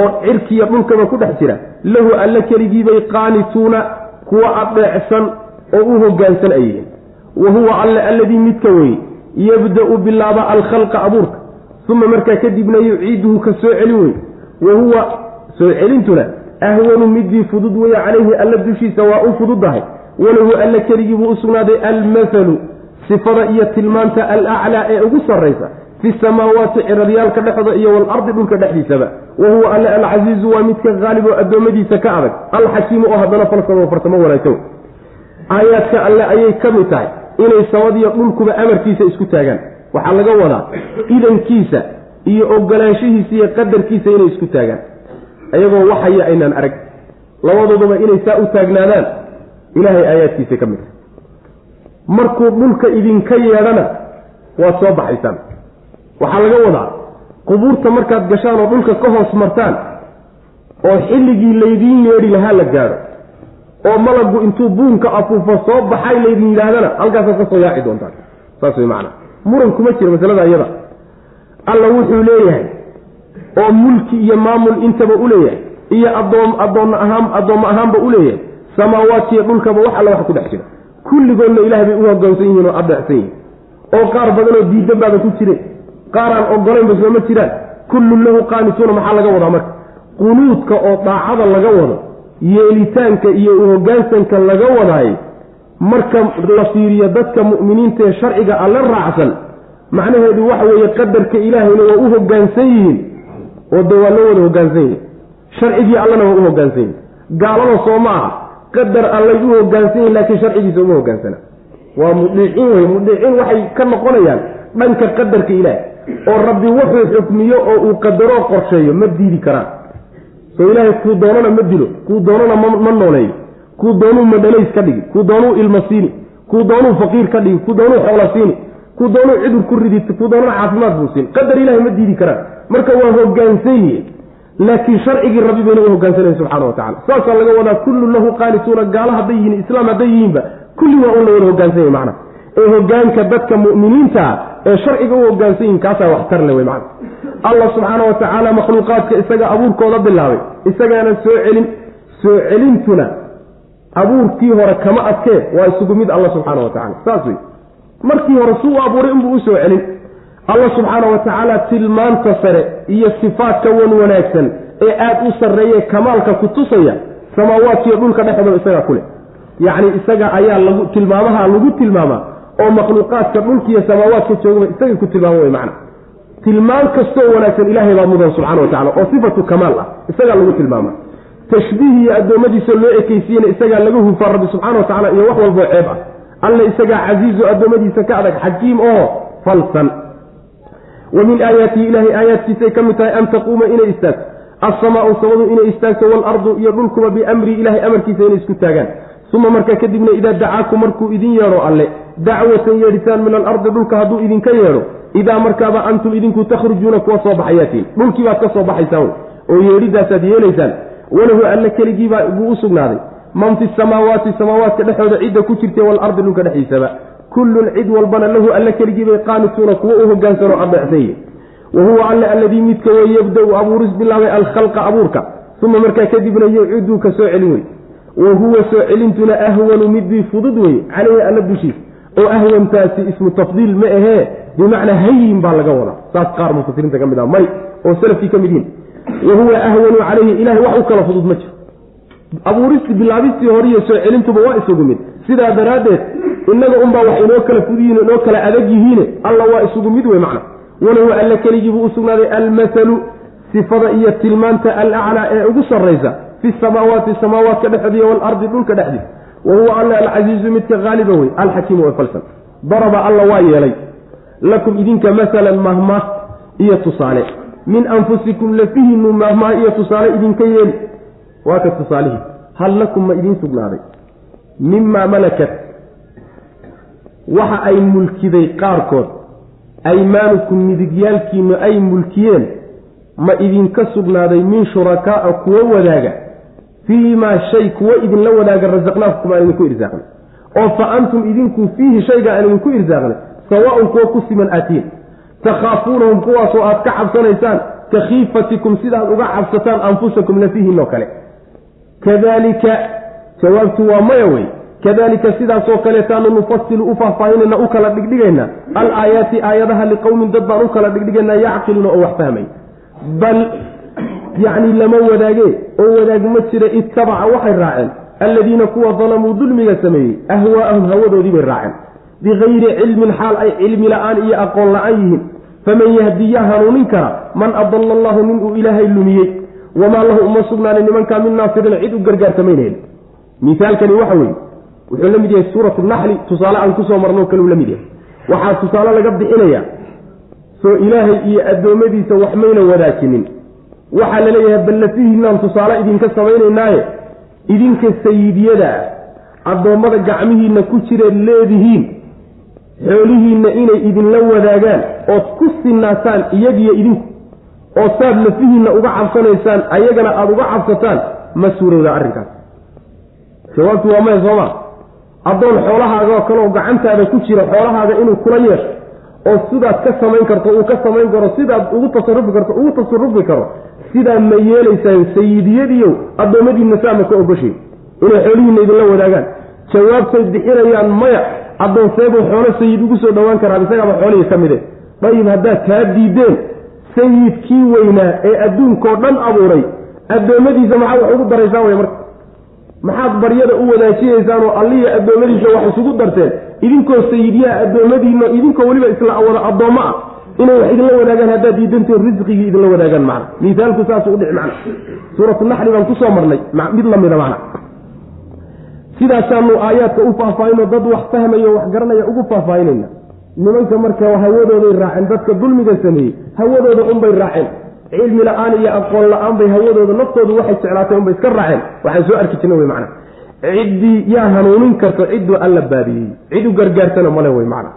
oo cirkiya dhulkaba ku dhex jira lahu alla keligiibay qaanituuna kuwa adeecsan oo u hogaansan ay yihiin wa huwa alle alladii midka weye yabda-u bilaaba alkhalqa abuurka. Uma markaa kadibna yuciiduhu ka soo celin wey wa huwa soo celintuna ahwanu midii fudud weeye calayhi alla dushiisa waa u fududahay walahu alla keligii buu u sugnaaday almathalu sifada iyo tilmaanta alaclaa ee ugu sarraysa fi samaawaati ciraryaalka dhexda iyo walardi dhulka dhexdiisaba. Wa huwa alle alcasiizu waa midka haalib oo addoommadiisa ka adag alxakiimu oo haddana falsamo farsamo wanaagsan aayaadka alle ayay ka mid tahay inay samadiyo dhulkuba amarkiisa isku taagaan. Waxaa laga wadaa idankiisa iyo ogolaanshihiisa iyo qadarkiisa inay isku taagaan. Ayagoo waxaya aynaan arag. Labadooduba inay saa u taagnaadaan ilaahay aayaadkiisa ka mid tahay markuu dhulka idinka yeedhana waad soo baxaysaan. Waxaa laga wadaa qubuurta markaad gashaan oo dhulka ka hoos martaan oo xilligii laydiin yeedhi lahaa la gaadho oo malagu intuu buunka afuufo soo baxay laydin yidhaahdana halkaasaad ka soo yaaci doontaan. Saas way macana muran kuma jiro masalada iyada. Alla wuxuu leeyahay oo mulki iyo maamul intaba u leeyahay iyo adoom adoon ahaan addoommo ahaanba u leeyahay samaawaadkiiyo dhulkaba wax alla wax ku dhex jira. Kulligoodna ilaah bay u hogaansan yihiin oo adeecsan yihiin. Oo qaar badanoo diidan baaba ku jireen. Qaaraan ogolaynba sooma jiraan. Kullun lahu qaanisuuna maxaa laga wadaa marka? Qunuudka oo daacada laga wado yeelitaanka iyo uhogaansanka laga wadaay marka la fiiriyo dadka mu'miniinta ee sharciga alle raacsan macnaheedu waxa weeye qadarka ilaahayna waa u hogaansan yihiin. Oo dee waa loo wada hogaansan yihiin sharcigii allana waa u hogaansan yihiin gaalada soo ma aha. Qadar allay u hogaansan yihiin laakiin sharcigiisa uma hogaansana waa mudhiicin wey mudhiicin waxay ka noqonayaan dhanka qadarka ilaahay. Oo rabbi wuxuu xukmiyo oo uu qadaroo qorsheeyo ma diidi karaan soo ilaahay kuu doonana ma dilo kuu doonana ma nooleeyo kuu doonuu madhalays ka dhigi kuu doonuu ilma siini kuu doonuu faqiir ka dhigi kuu doonuu xoola siini kuu doonuu cidur ku ridi kuu doonana caafimaad buu siin. Qadar ilahay ma diidi karaan. Marka waa hogaansan yihiin laakiin sharcigii rabbi bayna u hogaansanayn subxana wa tacala saasaa laga wadaa kullu lahu qaanituuna gaalo hadday yihiin islaam hadday yihiinba kulli waa un la wada hogaansan yahy macna ee hogaanka dadka mu'miniintaa ee sharciga u hogaansan yihiin kaasaa waxtar le wey macna allah subxaana wa tacaala makhluuqaadka isaga abuurkooda bilaabay. Isagaana soo celin soo celintuna abuurkii hore kama adkee waa isugu mid alla subxaana wa tacala saas wey markii hore suu u abuuray inbuu u soo celin. Alla subxaana wa tacaala tilmaanta sare iyo sifaadka wan wanaagsan ee aada u sarreeye kamaalka ku tusaya samaawaadkiiyo dhulka dhexdooda isagaa ku leh. Yacni isaga ayaa lagu tilmaamaha lagu tilmaamaa oo makhluuqaadka dhulkiiyo samaawaadka joogaba isagay ku tilmaama wey macna. Tilmaan kastoo wanaagsan ilaahay baa mudan subxana wa tacala oo sifatu kamaal ah isagaa lagu tilmaama. Tashbiih iyo addoommadiisa loo ekeysiiyena isagaa laga hufaa rabbi subxana wa tacala iyo wax walboo ceeb ah. Alle isagaa casiizo addoommadiisa ka adag xakiim oo falsan. Wa min aayaatihi ilaahay aayaadkiisay ka mid tahay an taquuma inay istaagto. Alsamaau samadu inay istaagto waalardu iyo dhulkuba biamrii ilahay amarkiisa inay isku taagaan uma markaa kadibna idaa dacaakum markuu idin yeedho alle dacwatan yeedhitaan min alardi dhulka hadduu idinka yeedho idaa markaaba antum idinku takhrujuuna kuwa soo baxayaatiin. Dhulkii baad ka soo baxaysaan oo yeedhidaasaad yeelaysaan walahu alle keligiibaa buu u sugnaaday. Man fi samaawaati samaawaadka dhexooda cidda ku jirta waalardi dhulka dhexdiisaba. Kullun cid walbana lahu alle keligiibay qaanituuna kuwa u hogaansanoo adeecsanye wa huwa alle alladii midka wey yabda-u abuuris bilaabay alkhalqa abuurka. Uma markaa kadibna yuciduu ka soo celin wey wa huwa soo celintuna ahwanu midii fudud wey caleyhi alla dushiisa oo ahwantaasi ismu tafdiil ma ahee bimacnaa hayin baa laga wadaa. Saas qaar mufasiriinta ka mid ah may oo salafkii ka mid yihiin wa huwa ahwanu calayhi ilahay wax u kala fudud ma jiro. Abuuristii bilaabistii horiyo soo celintuba waa isugu mid. Sidaa daraaddeed innaga unbaa wax inoo kala fudiyiin inoo kala adag yihiine alla waa isugu mid wey macna. Walahu alla keligii buu u sugnaaday almasalu sifada iyo tilmaanta alaclaa ee ugu sarraysa fi samaawaati samaawaadka dhexdiiya waalardi dhulka dhexdiisa wa huwa alla alcasiizu midka haaliba wey alxakiimu ee falsan daraba alla waa yeelay lakum idinka masalan mahmaah iyo tusaale min anfusikum lafihinu mahmaah iyo tusaale idinka yeeli waa ka tusaalihii hal lakum ma idiin sugnaaday mimaa malakat waxa ay mulkiday qaarkood aymaanukum midigyaalkiinu ay mulkiyeen ma idinka sugnaaday min shurakaaa kuwo wadaaga fii maa shay kuwo idinla wadaaga rasaqnaakum aan idinku irsaaqnay. oo fa antum idinku fiihi shayga aan idinku irsaaqnay sawaaun kuwo ku siman aatiin takhaafuunahum kuwaasoo aad ka cabsanaysaan ka khiifatikum sidaad uga cabsataan anfusakum lafihiinoo kale. Kadalika jawaabtu waa maya wey. Kadalika sidaasoo kaleetaanu nufasilu u faahfaahinayna u kala dhigdhigaynaa. Alaayaati aayadaha liqowmin dad baan u kala dhigdhigaynaa yacqiluuna oo wax fahmay. Bal yacni lama wadaage oo wadaag ma jira ittabaca waxay raaceen. Alladiina kuwa dalamuu dulmiga sameeyey ahwaa'ahum hawadoodii bay raaceen. Bikayri cilmin xaal ay cilmi la'aan iyo aqoon la'aan yihiin. Faman yahdiya hanuunin kara man adalla allahu nin uu ilaahay lumiyey. Wamaa lahu uma sugnaanay nimankaa min naasirin cid u gargaartamaynhel misaalkani waxa weeye wuxuu la mid yahay suuratu naxli tusaale aan ku soo marnoo kaleu la mid yahay. Waxaa tusaale laga bixinayaa soo ilaahay iyo addoommadiisa wax mayna wadaajinin waxaa la leeyahay ballafihiinaan tusaale idinka samaynaynaaye idinka sayidiyada ah addoommada gacmihiinna ku jireed leedihiin xoolihiinna inay idinla wadaagaan ood ku sinaataan iyagiyo idinku oo saad lafihiinna uga cabsanaysaan ayagana aada uga cabsataan ma suurowda arrinkaas. Jawaabtu waa maya sooma addoon xoolahaaga oo kale oo gacantaada ku jira xoolahaaga inuu kula yeesho oo sidaad ka samayn karto uu ka samayn karo sidaad ugu tasarufi karto ugu tasarufi karo sidaa ma yeelaysaan sayidiyadiiyow addoommadiinna saa ma ka ogoshay inay xoolihiinna idinla wadaagaan. Jawaabtay bixinayaan maya addoonseebuu xoolo sayid ugu soo dhowaan karaa isagaaba xoolihii ka mide. Dayib haddaad kaa diideen sayidkii weynaa ee adduunkao dhan abuuray addoommadiisa maxaad wax ugu daraysaa wey marka? Maxaad baryada u wadaajinaysaan oo allihii addoommadiisa wax isugu darteen idinkoo sayidyaha addoommadiina idinkoo weliba isla wada addoommo ah inay wax idinla wadaagaan haddaad diidanteen risqigii idinla wadaagaan macna miisaalku saasuu udhici macna. Suuratu naxli baan ku soo marnay mid lamida macna sidaasaanu aayaadka u faahfaahinoo dad wax fahmayo wax garanaya ugu faahfaahinayna. Nimanka marka hawadooday raaceen dadka dulmiga sameeyey hawadooda unbay raaceen. Cilmi la'aan iyo aqoon la'aan bay hawadooda naftoodu waxay jeclaatay unbay iska raaceen. Waxaan soo arki jirna wey macna ciddii yaa hanuunin karto cidduu alla baadiyey. Cid u gargaartana male wey macna.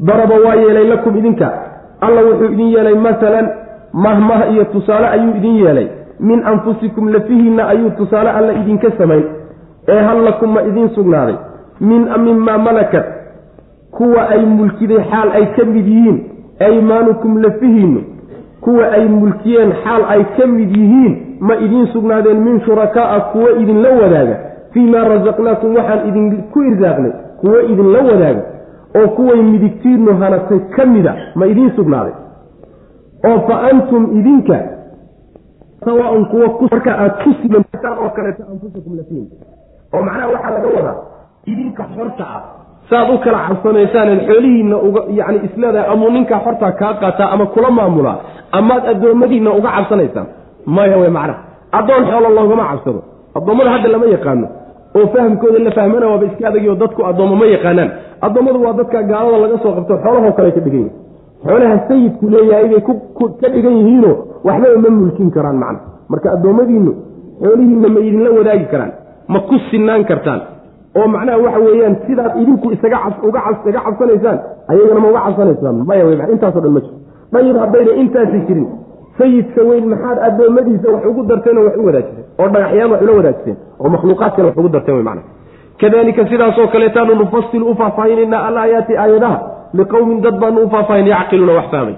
Daraba waa yeelay lakum idinka. Alla wuxuu idin yeelay masalan mahmah iyo tusaale ayuu idin yeelay. Min anfusikum lafihiinna ayuu tusaale alla idinka samayn ee hal lakum ma idiin sugnaaday. Min mimaa malakat. Kuwa ay mulkiday xaal ay ka mid yihiin. Aymaanukum lafihiinnu. Kuwa ay mulkiyeen xaal ay ka mid yihiin ma idiin sugnaadeen min shurakaaa kuwo idinla wadaaga fii maa rasaqnaakum waxaan idinku irsaaqnay kuwo idinla wadaaga oo kuway midigtiinnu hanatay ka mida ma idiin sugnaaday. oo fa antum idinka sawaaun kuwa marka aad ku simantaan oo kaleeto anfusakum lafiin oo macnaha waxaa laga wadaa idinka xorta ah saaad u kala cabsanaysaan xoolihiinna uga yani isleedahay amuu ninkaa xortaa kaa qaataa ama kula maamulaa amaad addoommadiinna uga cabsanaysaan. Maya wey macnaha. Addoon xoolo loogama cabsado. Addoommada hadda lama yaqaano oo fahamkooda la fahmana waaba iska adagyo dadku addoommo ma yaqaanaan. Addoommadu waa dadka gaalada laga soo qabto xoolahoo kale ka dhigan yihiin xoolaha sayidku leeyahay bay ka dhigan yihiino waxbaba ma mulkin karaan macna. Marka addoommadiinnu xoolihiinna ma idinla wadaagi karaan ma ku sinaan kartaan. Oo macnaha waxa weeyaan sidaad idinku isaga uga cabsanaysaan ayagana ma uga cabsanaysaan. Maya w intaaso dhan ma jiro. Dayib haddayna intaasi jirin sayidka weyn maxaad addoommadiisa wax ugu darteen oo wax u wadaajiseen oo dhagaxyaan wax ula wadaajiseen oo makhluuqaad kale wax ugu darteen man kadalika sidaasoo kaleetaanu nufasilu u faahfaahinayna alaayaati aayadaha liqowmin dad baanu u faahfaahin yacqiluuna wax fahmay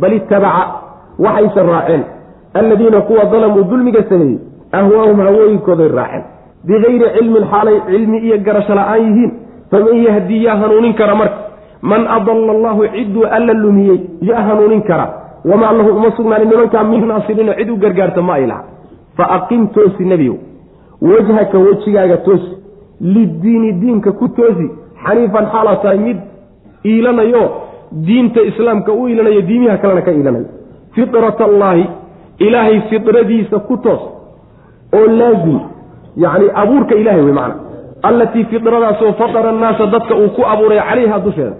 bal itabaca waxayse raaceen. Alladiina kuwa dalamuu dulmiga sameeyey ahwaahum hawooyinkooday raaceen. Bikayri cilmin xaalay cilmi iyo garasho la'aan yihiin faman yahdi yaa hanuunin kara marka.
Man adalla allahu cidduu alla lumiyey yaa hanuunin kara wamaa lahu uma sugnaanin nimankaa min naasiriino cid u gargaarta ma ay laha fa aqim toosi nebiyow wajhaka wejigaaga toosi liddiini diinka ku toosi xaniifan xaalaad tahay mid iilanayo diinta islaamka u iilanayo diimiha kalena ka iilanayo fitrat allaahi ilaahay fidradiisa ku toos oo laazim yacni abuurka ilahay wey macana allatii fidradaasoo fatara annaasa dadka uu ku abuuray calayha dusheeda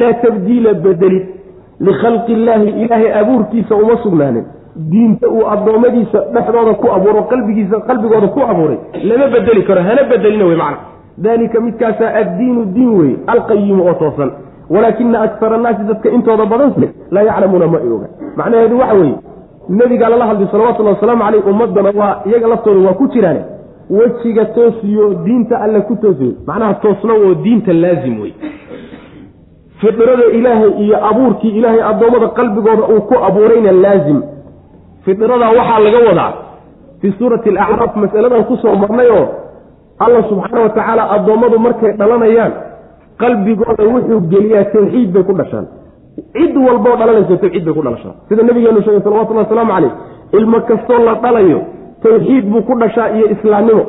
laa tabdiila bedelid likhalqi illaahi ilaahay abuurkiisa uma sugnaanin diinta uu addoommadiisa dhexdooda ku abuuro qalbigiisa qalbigooda ku abuuray lama bedeli karo hana bedelina wey macana dalika midkaasaa addiinu diin weye alqayimu oo toosan walaakina akara annaasi dadka intooda badanse laa yaclamuuna ma oga macnaheedu waxa weeye nebigaa lala hadlay salawatullahi wasalaamu caleyh ummadana waa iyaga laftooda waa ku jiraane wejiga toosiyo diinta alle ku toosiyo macnaha toosna oo diinta laazim wey fidrada ilaahay iyo abuurkii ilaahay addoommada qalbigooda uu ku abuurayna laazim. Fidrada waxaa laga wadaa fii suurati alacraaf masaladan ku soo marnay oo alla subxaana wa tacaala addoommadu markay dhalanayaan qalbigooda wuxuu geliyaa tawxiid bay ku dhashaan. Cid walboo dhalanayso tawxiid bay ku dhalashaan sida nabigeenu sheegay salawatullahi wasalaamu caleyh ilmo kastoo la dhalayo tawxiid buu ku dhashaa iyo islaamnimo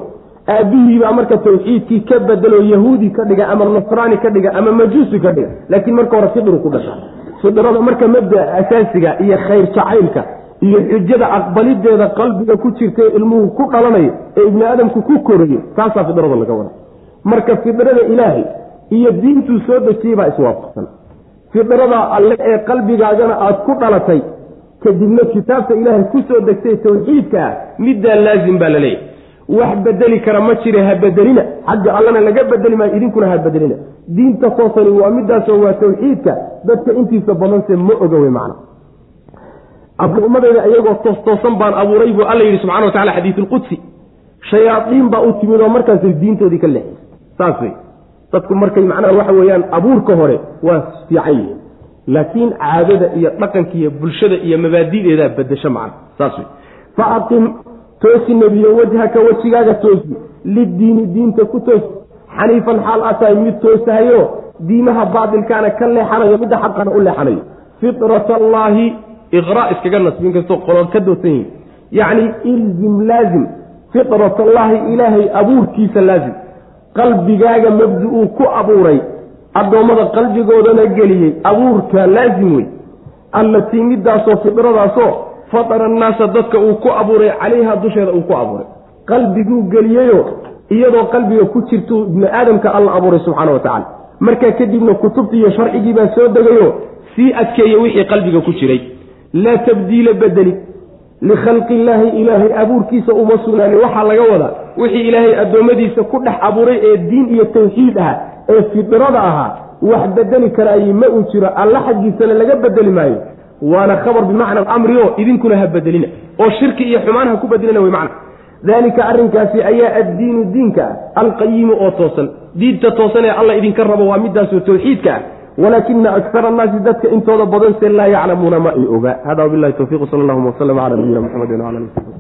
aabbihiibaa marka tawxiidkii ka bedelo yahuudi ka dhiga ama nasraani ka dhiga ama majuusi ka dhiga. Laakiin marka hore fidru ku dhashaa fidrada marka mabdaa asaasiga iyo khayr jacaylka iyo xujada aqbalideeda qalbiga ku jirta ilmuhu ku dhalanayo ee ibni aadamku ku korayo taasaa fidrada laga wada marka fidrada ilaahay iyo diintuu soo dejiyey baa iswaafaqsan. Fidrada alle ee qalbigaagana aada ku dhalatay kadibna kitaabta ilaahay ku soo degtay tawxiidka ah middaa laazim baa la leeyahy wax bedeli kara ma jire ha bedelina. Xagga allana laga bedeli maayo idinkuna ha bedelina. Diinta toosani waa midaasoo waa tawxiidka. Dadka intiisa badanse ma oga wey macna. Addoommadayda iyagoo toos toosan baan abuuray buu alla yidhi subxana wa tacala xadiisulqudsi shayaadiin baa u timid oo markaasay diintoodii ka leexisay saas wey. Dadku markay macnaha waxa weeyaan abuurka hore waa fiican yihiin. Laakiin caadada iyo dhaqanka iyo bulshada iyo mabaadideedaa bedesho macna. Saas wey toosi nebiyo wajhaka wejigaaga toosi liddiini diinta ku toosi. Xaniifan xaal aa tahay mid toosahayo diimaha baatilkaana ka leexanayo midda xaqana u leexanayo. Fitrat allaahi iqra iskaga nasbin kastoo qolood ka doosan yihiin yacni ilzim laazim. Fitrat allaahi ilaahay abuurkiisa laazim. Qalbigaaga mabdi-uu ku abuuray addoommada qalbigoodana geliyey abuurka laazim wey allatii middaasoo fidradaasoo fatara annaasa dadka uu ku abuuray calayha dusheeda uu ku abuuray. qalbiguu geliyeyo iyadoo qalbiga ku jirtuu ibni aadamka alla abuuray subxaana wa tacala markaa kadibna kutubtii iyo sharcigii baa soo degayo sii adkeeya wixii qalbiga ku jiray. laa tabdiila bedeli likhalqi illaahi ilaahay abuurkiisa uma sugnaanin. waxaa laga wadaa wixii ilaahay addoommadiisa ku dhex abuuray ee diin iyo tawxiid ah ee fidrada ahaa wax bedeli karaayi ma uu jiro. alla xaggiisana laga bedeli maayo waana khabar bimacna amri o idinkuna ha bedelina oo shirki iyo xumaan ha ku bedelina wey macna. Daalika arrinkaasi ayaa addiinu diinka ah oo toosan. Diinta toosan ee alla idinka rabo waa midaasoo tawxiidka ah. Walaakina akara annaasi dadka intooda badan se laa yaclamuuna ma ay ogaa hada wabilahi towfiq sal allahuma waslm cala nabiyina mxamedi wala ali